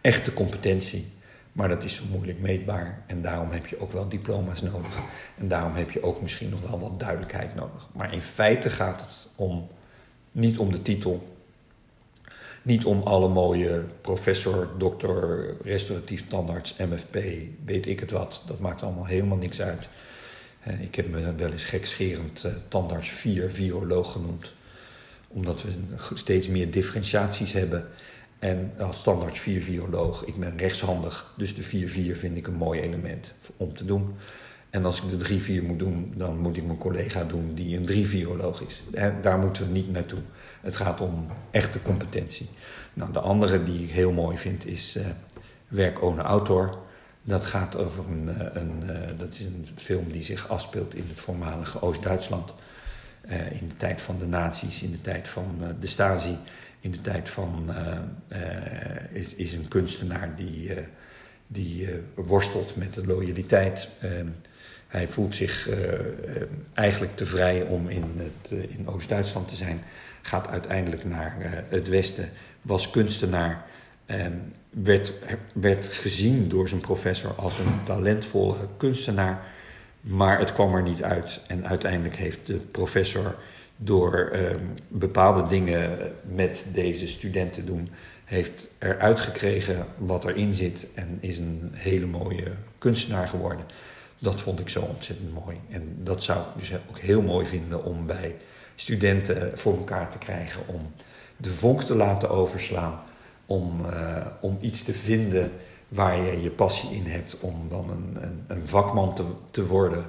[SPEAKER 2] echte competentie. Maar dat is zo moeilijk meetbaar. En daarom heb je ook wel diploma's nodig. En daarom heb je ook misschien nog wel wat duidelijkheid nodig. Maar in feite gaat het om, niet om de titel. Niet om alle mooie professor, dokter, restauratief tandarts, MFP, weet ik het wat. Dat maakt allemaal helemaal niks uit. Ik heb me wel eens gekscherend uh, tandarts 4 viroloog genoemd. Omdat we steeds meer differentiaties hebben. En als tandarts 4 viroloog, ik ben rechtshandig. Dus de 4-4 vind ik een mooi element om te doen. En als ik de 3-4 moet doen, dan moet ik mijn collega doen die een 3 viroloog is. daar moeten we niet naartoe. Het gaat om echte competentie. Nou, de andere die ik heel mooi vind is uh, werk ohne autor. Dat gaat over een, eh, een, uh, dat is een film die zich afspeelt in het voormalige Oost-Duitsland. In de tijd van de nazi's, in de tijd van de Stasi, in de tijd van. is, is een kunstenaar die, die worstelt met de loyaliteit. Ehm, hij voelt zich eigenlijk te vrij om in, het, in Oost-Duitsland te zijn. Gaat uiteindelijk naar het Westen, was kunstenaar. En werd, werd gezien door zijn professor als een talentvolle kunstenaar. Maar het kwam er niet uit. En uiteindelijk heeft de professor door eh, bepaalde dingen met deze studenten doen, heeft eruit gekregen wat erin zit en is een hele mooie kunstenaar geworden. Dat vond ik zo ontzettend mooi. En dat zou ik dus ook heel mooi vinden om bij studenten voor elkaar te krijgen. Om de vonk te laten overslaan om, uh, om iets te vinden waar je je passie in hebt, om dan een, een, een vakman te, te worden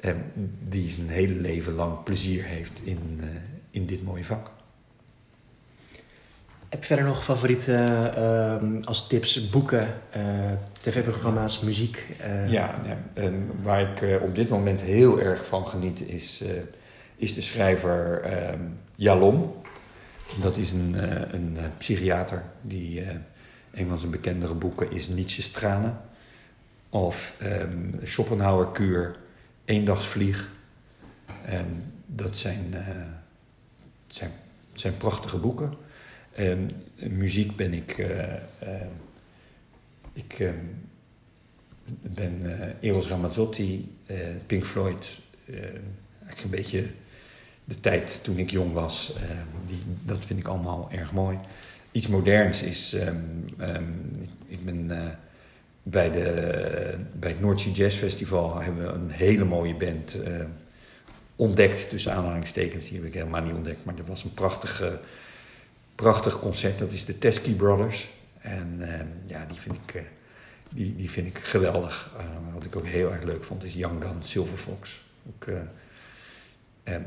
[SPEAKER 2] en die zijn hele leven lang plezier heeft in, uh, in dit mooie vak.
[SPEAKER 1] Heb je verder nog favoriete uh, als tips boeken, tv-programma's, muziek?
[SPEAKER 2] Ja, ja waar ik op dit moment heel erg van geniet is, is de schrijver ehm, Jalom. Dat is een, uh, een uh, psychiater die uh, een van zijn bekendere boeken is Nietzsche's tranen. Of um, Schopenhauer Kuur, Eendagsvlieg. Um, dat zijn, zijn, zijn prachtige boeken. Muziek ben ik. ik ben Eros Ramazzotti, Pink Floyd. eigenlijk een beetje de tijd toen ik jong was, uh, die, dat vind ik allemaal erg mooi. Iets moderns is, um, um, ik, ben uh, bij, de, bij het Noordzee Jazz Festival hebben we een hele mooie band uh, ontdekt, tussen aanhalingstekens. Die heb ik helemaal niet ontdekt, maar er was een prachtige, prachtig concert. Dat is de Teskey Brothers. En ehm, ja, die vind ik, die, die vind ik geweldig. wat ik ook heel erg leuk vond is Young Gun Silver Fox. Eh,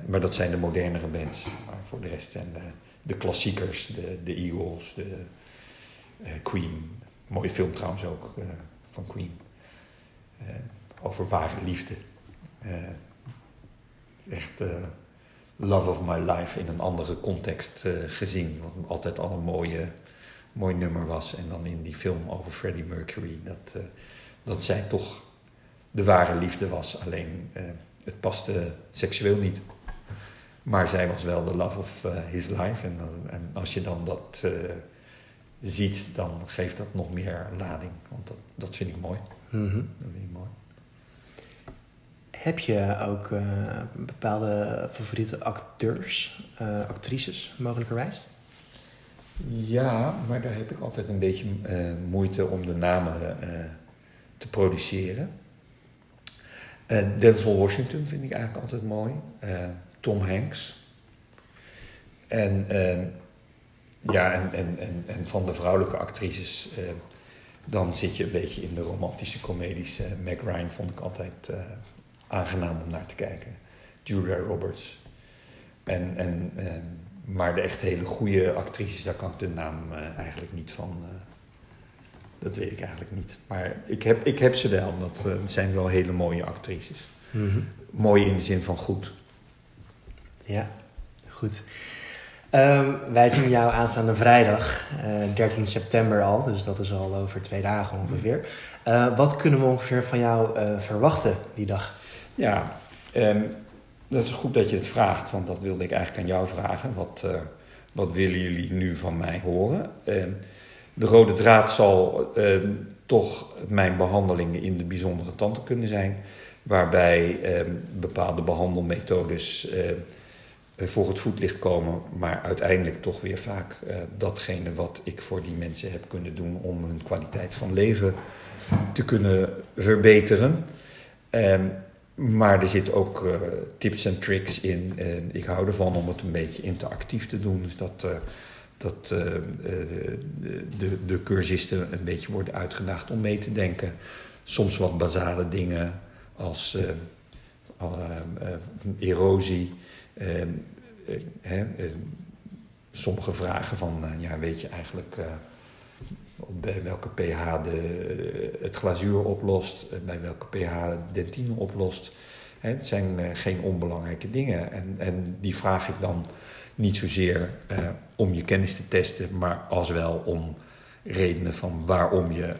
[SPEAKER 2] maar dat zijn de modernere bands. Maar voor de rest zijn de, de klassiekers, de, de Eagles, de uh, Queen. Mooie film trouwens ook uh, van Queen. Uh, over ware liefde. echt love of my life in een andere context gezien. Wat altijd al een mooie, mooi nummer was. En dan in die film over Freddie Mercury. Dat, dat zij toch de ware liefde was. Alleen het paste seksueel niet. Maar zij was wel de love of uh, his life. En, en, als je dan dat uh, ziet, dan geeft dat nog meer lading. Want dat, dat vind ik mooi. Mm -hmm. Dat vind ik mooi.
[SPEAKER 1] Heb je ook uh, bepaalde favoriete acteurs, actrices mogelijkerwijs?
[SPEAKER 2] Ja, maar daar heb ik altijd een beetje moeite om de namen te produceren. Uh, Denzel Washington vind ik eigenlijk altijd mooi. Tom Hanks. En, ja, en, en, en, en, van de vrouwelijke actrices, dan zit je een beetje in de romantische comedies. Meg Ryan vond ik altijd aangenaam om naar te kijken. Julia Roberts. En, en, maar de echt hele goede actrices, daar kan ik de naam eigenlijk niet van. Uh, dat weet ik eigenlijk niet. Maar ik heb, ik heb ze wel. Dat uh, zijn wel hele mooie actrices. Mm -hmm. Mooi in de zin van goed.
[SPEAKER 1] Ja, goed. Um, wij zien jou aanstaande vrijdag, 13 september al. Dus dat is al over twee dagen ongeveer. wat kunnen we ongeveer van jou verwachten die dag?
[SPEAKER 2] Ja, um, dat is goed dat je het vraagt, want dat wilde ik eigenlijk aan jou vragen. Wat, uh, wat willen jullie nu van mij horen? Uh, de rode draad zal uh, toch mijn behandelingen in de bijzondere tandheelkunde zijn, waarbij ehm, bepaalde behandelmethodes voor het voetlicht komen, maar uiteindelijk toch weer vaak datgene wat ik voor die mensen heb kunnen doen om hun kwaliteit van leven te kunnen verbeteren. Ehm, maar er zitten ook uh, tips en tricks in. Ik hou ervan om het een beetje interactief te doen. Dus dat, uh, dat uh, de, de cursisten een beetje worden uitgedaagd om mee te denken. Soms wat basale dingen als erosie. sommige vragen van, ja, weet je eigenlijk bij welke pH de, het glazuur oplost, bij welke pH dentine oplost. Het zijn eh, geen onbelangrijke dingen. En, en die vraag ik dan niet zozeer eh, om je kennis te testen, maar als wel om redenen van waarom je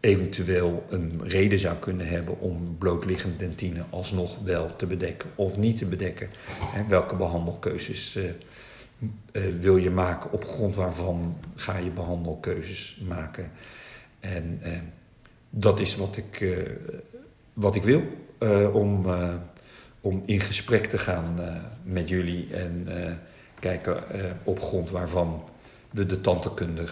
[SPEAKER 2] eventueel een reden zou kunnen hebben om blootliggende dentine alsnog wel te bedekken of niet te bedekken. En welke behandelkeuzes uh, uh, wil je maken, op grond waarvan ga je behandelkeuzes maken. En dat is wat ik, wat ik wil, om, om in gesprek te gaan met jullie en kijken op grond waarvan we de tantekunde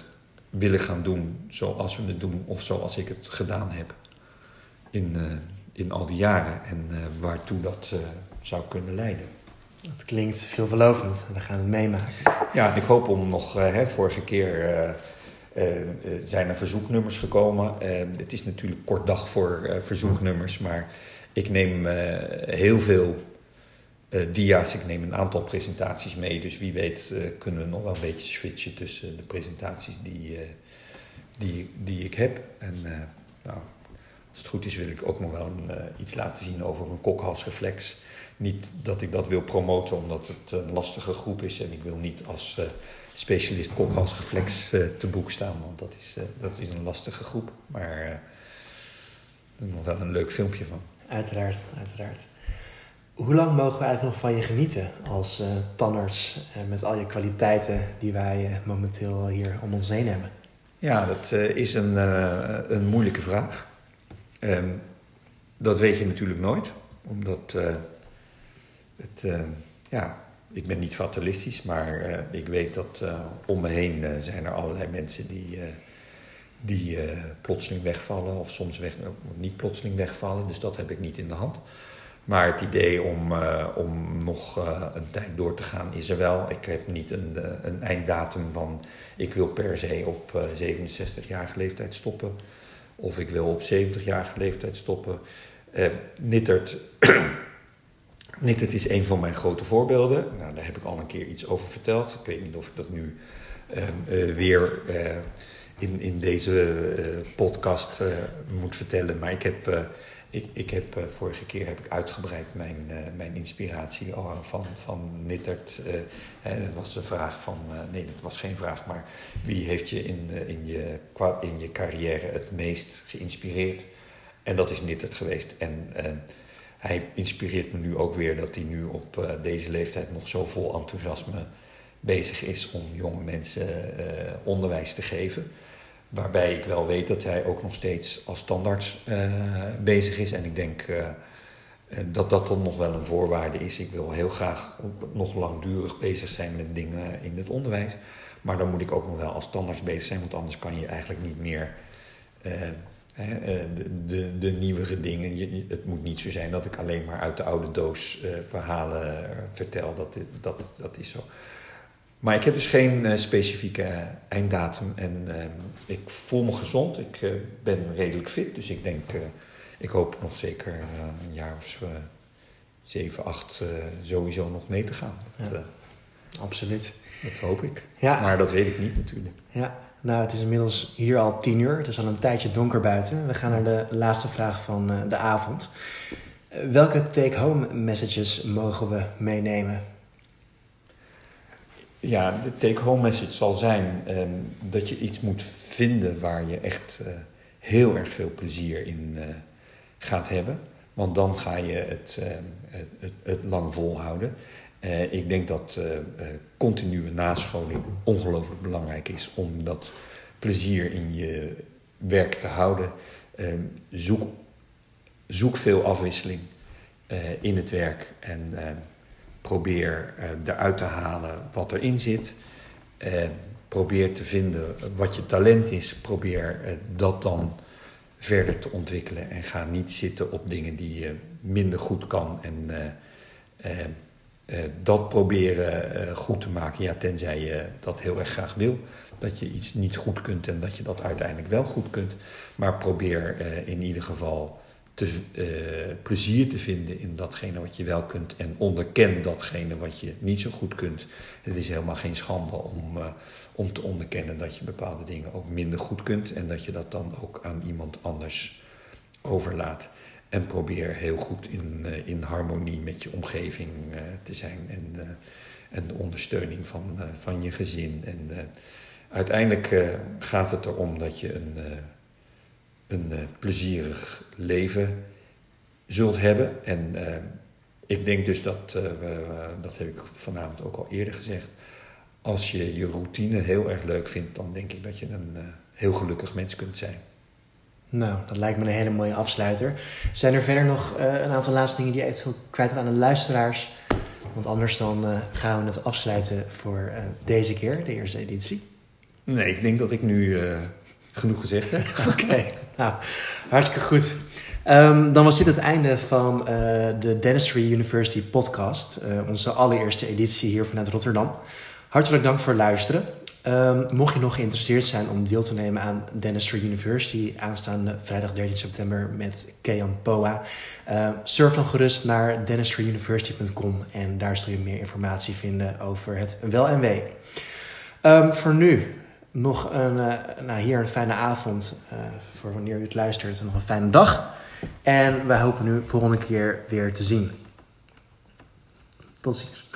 [SPEAKER 2] willen gaan doen zoals we het doen of zoals ik het gedaan heb in, in al die jaren en waartoe dat zou kunnen leiden.
[SPEAKER 1] Dat klinkt veelbelovend. We gaan het meemaken.
[SPEAKER 2] Ja, ik hoop om nog... Uh, hè, vorige keer uh, uh, zijn er verzoeknummers gekomen. het is natuurlijk kort dag voor verzoeknummers. Maar ik neem heel veel dia's. Ik neem een aantal presentaties mee. Dus wie weet kunnen we nog wel een beetje switchen tussen de presentaties die, die, die ik heb. En nou, als het goed is wil ik ook nog wel iets laten zien over een kokhalsreflex niet dat ik dat wil promoten omdat het een lastige groep is en ik wil niet als specialist kokhalsreflex te boek staan, want dat is, dat is een lastige groep. Maar er is nog wel een leuk filmpje van.
[SPEAKER 1] Uiteraard, uiteraard. Hoe lang mogen we eigenlijk nog van je genieten als uh, tandarts met al je kwaliteiten die wij momenteel hier om ons heen hebben?
[SPEAKER 2] Ja, dat is een, een moeilijke vraag. Um, dat weet je natuurlijk nooit, omdat het, ja, ik ben niet fatalistisch, maar ik weet dat om me heen zijn er allerlei mensen die, die plotseling wegvallen of soms weg, niet plotseling wegvallen. Dus dat heb ik niet in de hand. Maar het idee om, om nog een tijd door te gaan is er wel. Ik heb niet een, een einddatum van ik wil per se op 67-jarige leeftijd stoppen. Of ik wil op 70-jarige leeftijd stoppen. Nittert het is een van mijn grote voorbeelden. Nou, daar heb ik al een keer iets over verteld. Ik weet niet of ik dat nu uh, weer in, in deze podcast moet vertellen. Maar ik heb, ik, ik heb vorige keer heb ik uitgebreid mijn, mijn inspiratie van, van Nittert. dat was de vraag van, nee, dat was geen vraag, maar wie heeft je in, in, je, in je carrière het meest geïnspireerd? En dat is Nittert geweest. En hij inspireert me nu ook weer dat hij nu op uh, deze leeftijd nog zo vol enthousiasme bezig is om jonge mensen uh, onderwijs te geven. Waarbij ik wel weet dat hij ook nog steeds als standaard uh, bezig is. En ik denk dat dat dan nog wel een voorwaarde is. Ik wil heel graag nog langdurig bezig zijn met dingen in het onderwijs. Maar dan moet ik ook nog wel als tandarts bezig zijn, want anders kan je eigenlijk niet meer de, de, de, nieuwere dingen. Het moet niet zo zijn dat ik alleen maar uit de oude doos verhalen vertel. Dat, dat, dat is zo. Maar ik heb dus geen specifieke einddatum en ik voel me gezond. Ik ben redelijk fit, dus ik denk, ik hoop nog zeker een jaar of 7, 8 sowieso nog mee te gaan.
[SPEAKER 1] Ja. Absoluut.
[SPEAKER 2] Dat hoop ik. Ja. Maar dat weet ik niet natuurlijk.
[SPEAKER 1] Ja, nou het is inmiddels hier al tien uur. Het is al een tijdje donker buiten. We gaan naar de laatste vraag van de avond. Welke take-home messages mogen we meenemen?
[SPEAKER 2] Ja, de take-home message zal zijn uh, dat je iets moet vinden waar je echt uh, heel erg veel plezier in gaat hebben. Want dan ga je het, het, het, het lang volhouden. Uh, ik denk dat continue nascholing ongelooflijk belangrijk is om dat plezier in je werk te houden. Ehm, zoek, zoek veel afwisseling in het werk en ehm, probeer eruit te halen wat erin zit. Probeer te vinden wat je talent is. Probeer dat dan verder te ontwikkelen en ga niet zitten op dingen die je minder goed kan en uh, dat proberen goed te maken. Ja, tenzij je dat heel erg graag wil. Dat je iets niet goed kunt en dat je dat uiteindelijk wel goed kunt. Maar probeer in ieder geval te, plezier te vinden in datgene wat je wel kunt. En onderken datgene wat je niet zo goed kunt. Het is helemaal geen schande om, om te onderkennen dat je bepaalde dingen ook minder goed kunt. En dat je dat dan ook aan iemand anders overlaat. En probeer heel goed in, uh, in harmonie met je omgeving te zijn. En, en de ondersteuning van, van je gezin. En uiteindelijk gaat het erom dat je een, een plezierig leven zult hebben. En ik denk dus dat, dat heb ik vanavond ook al eerder gezegd. Als je je routine heel erg leuk vindt, dan denk ik dat je een heel gelukkig mens kunt zijn.
[SPEAKER 1] Nou, dat lijkt me een hele mooie afsluiter. Zijn er verder nog uh, een aantal laatste dingen die je eventueel kwijt aan de luisteraars? Want anders dan uh, gaan we het afsluiten voor uh, deze keer, de eerste editie.
[SPEAKER 2] Nee, ik denk dat ik nu genoeg gezegd.
[SPEAKER 1] Oké, nou, hartstikke goed. Um, dan was dit het einde van de Dentistry University podcast. onze allereerste editie hier vanuit Rotterdam. Hartelijk dank voor het luisteren. Um, mocht je nog geïnteresseerd zijn om deel te nemen aan Dentistry University aanstaande vrijdag 13 september met Kean Poa, uh, surf dan gerust naar dentistryuniversity.com en daar zul je meer informatie vinden over het wel en wee. Voor nu nog een, uh, nou hier een fijne avond uh, voor wanneer u het luistert nog een fijne dag. En wij hopen u volgende keer weer te zien. Tot ziens.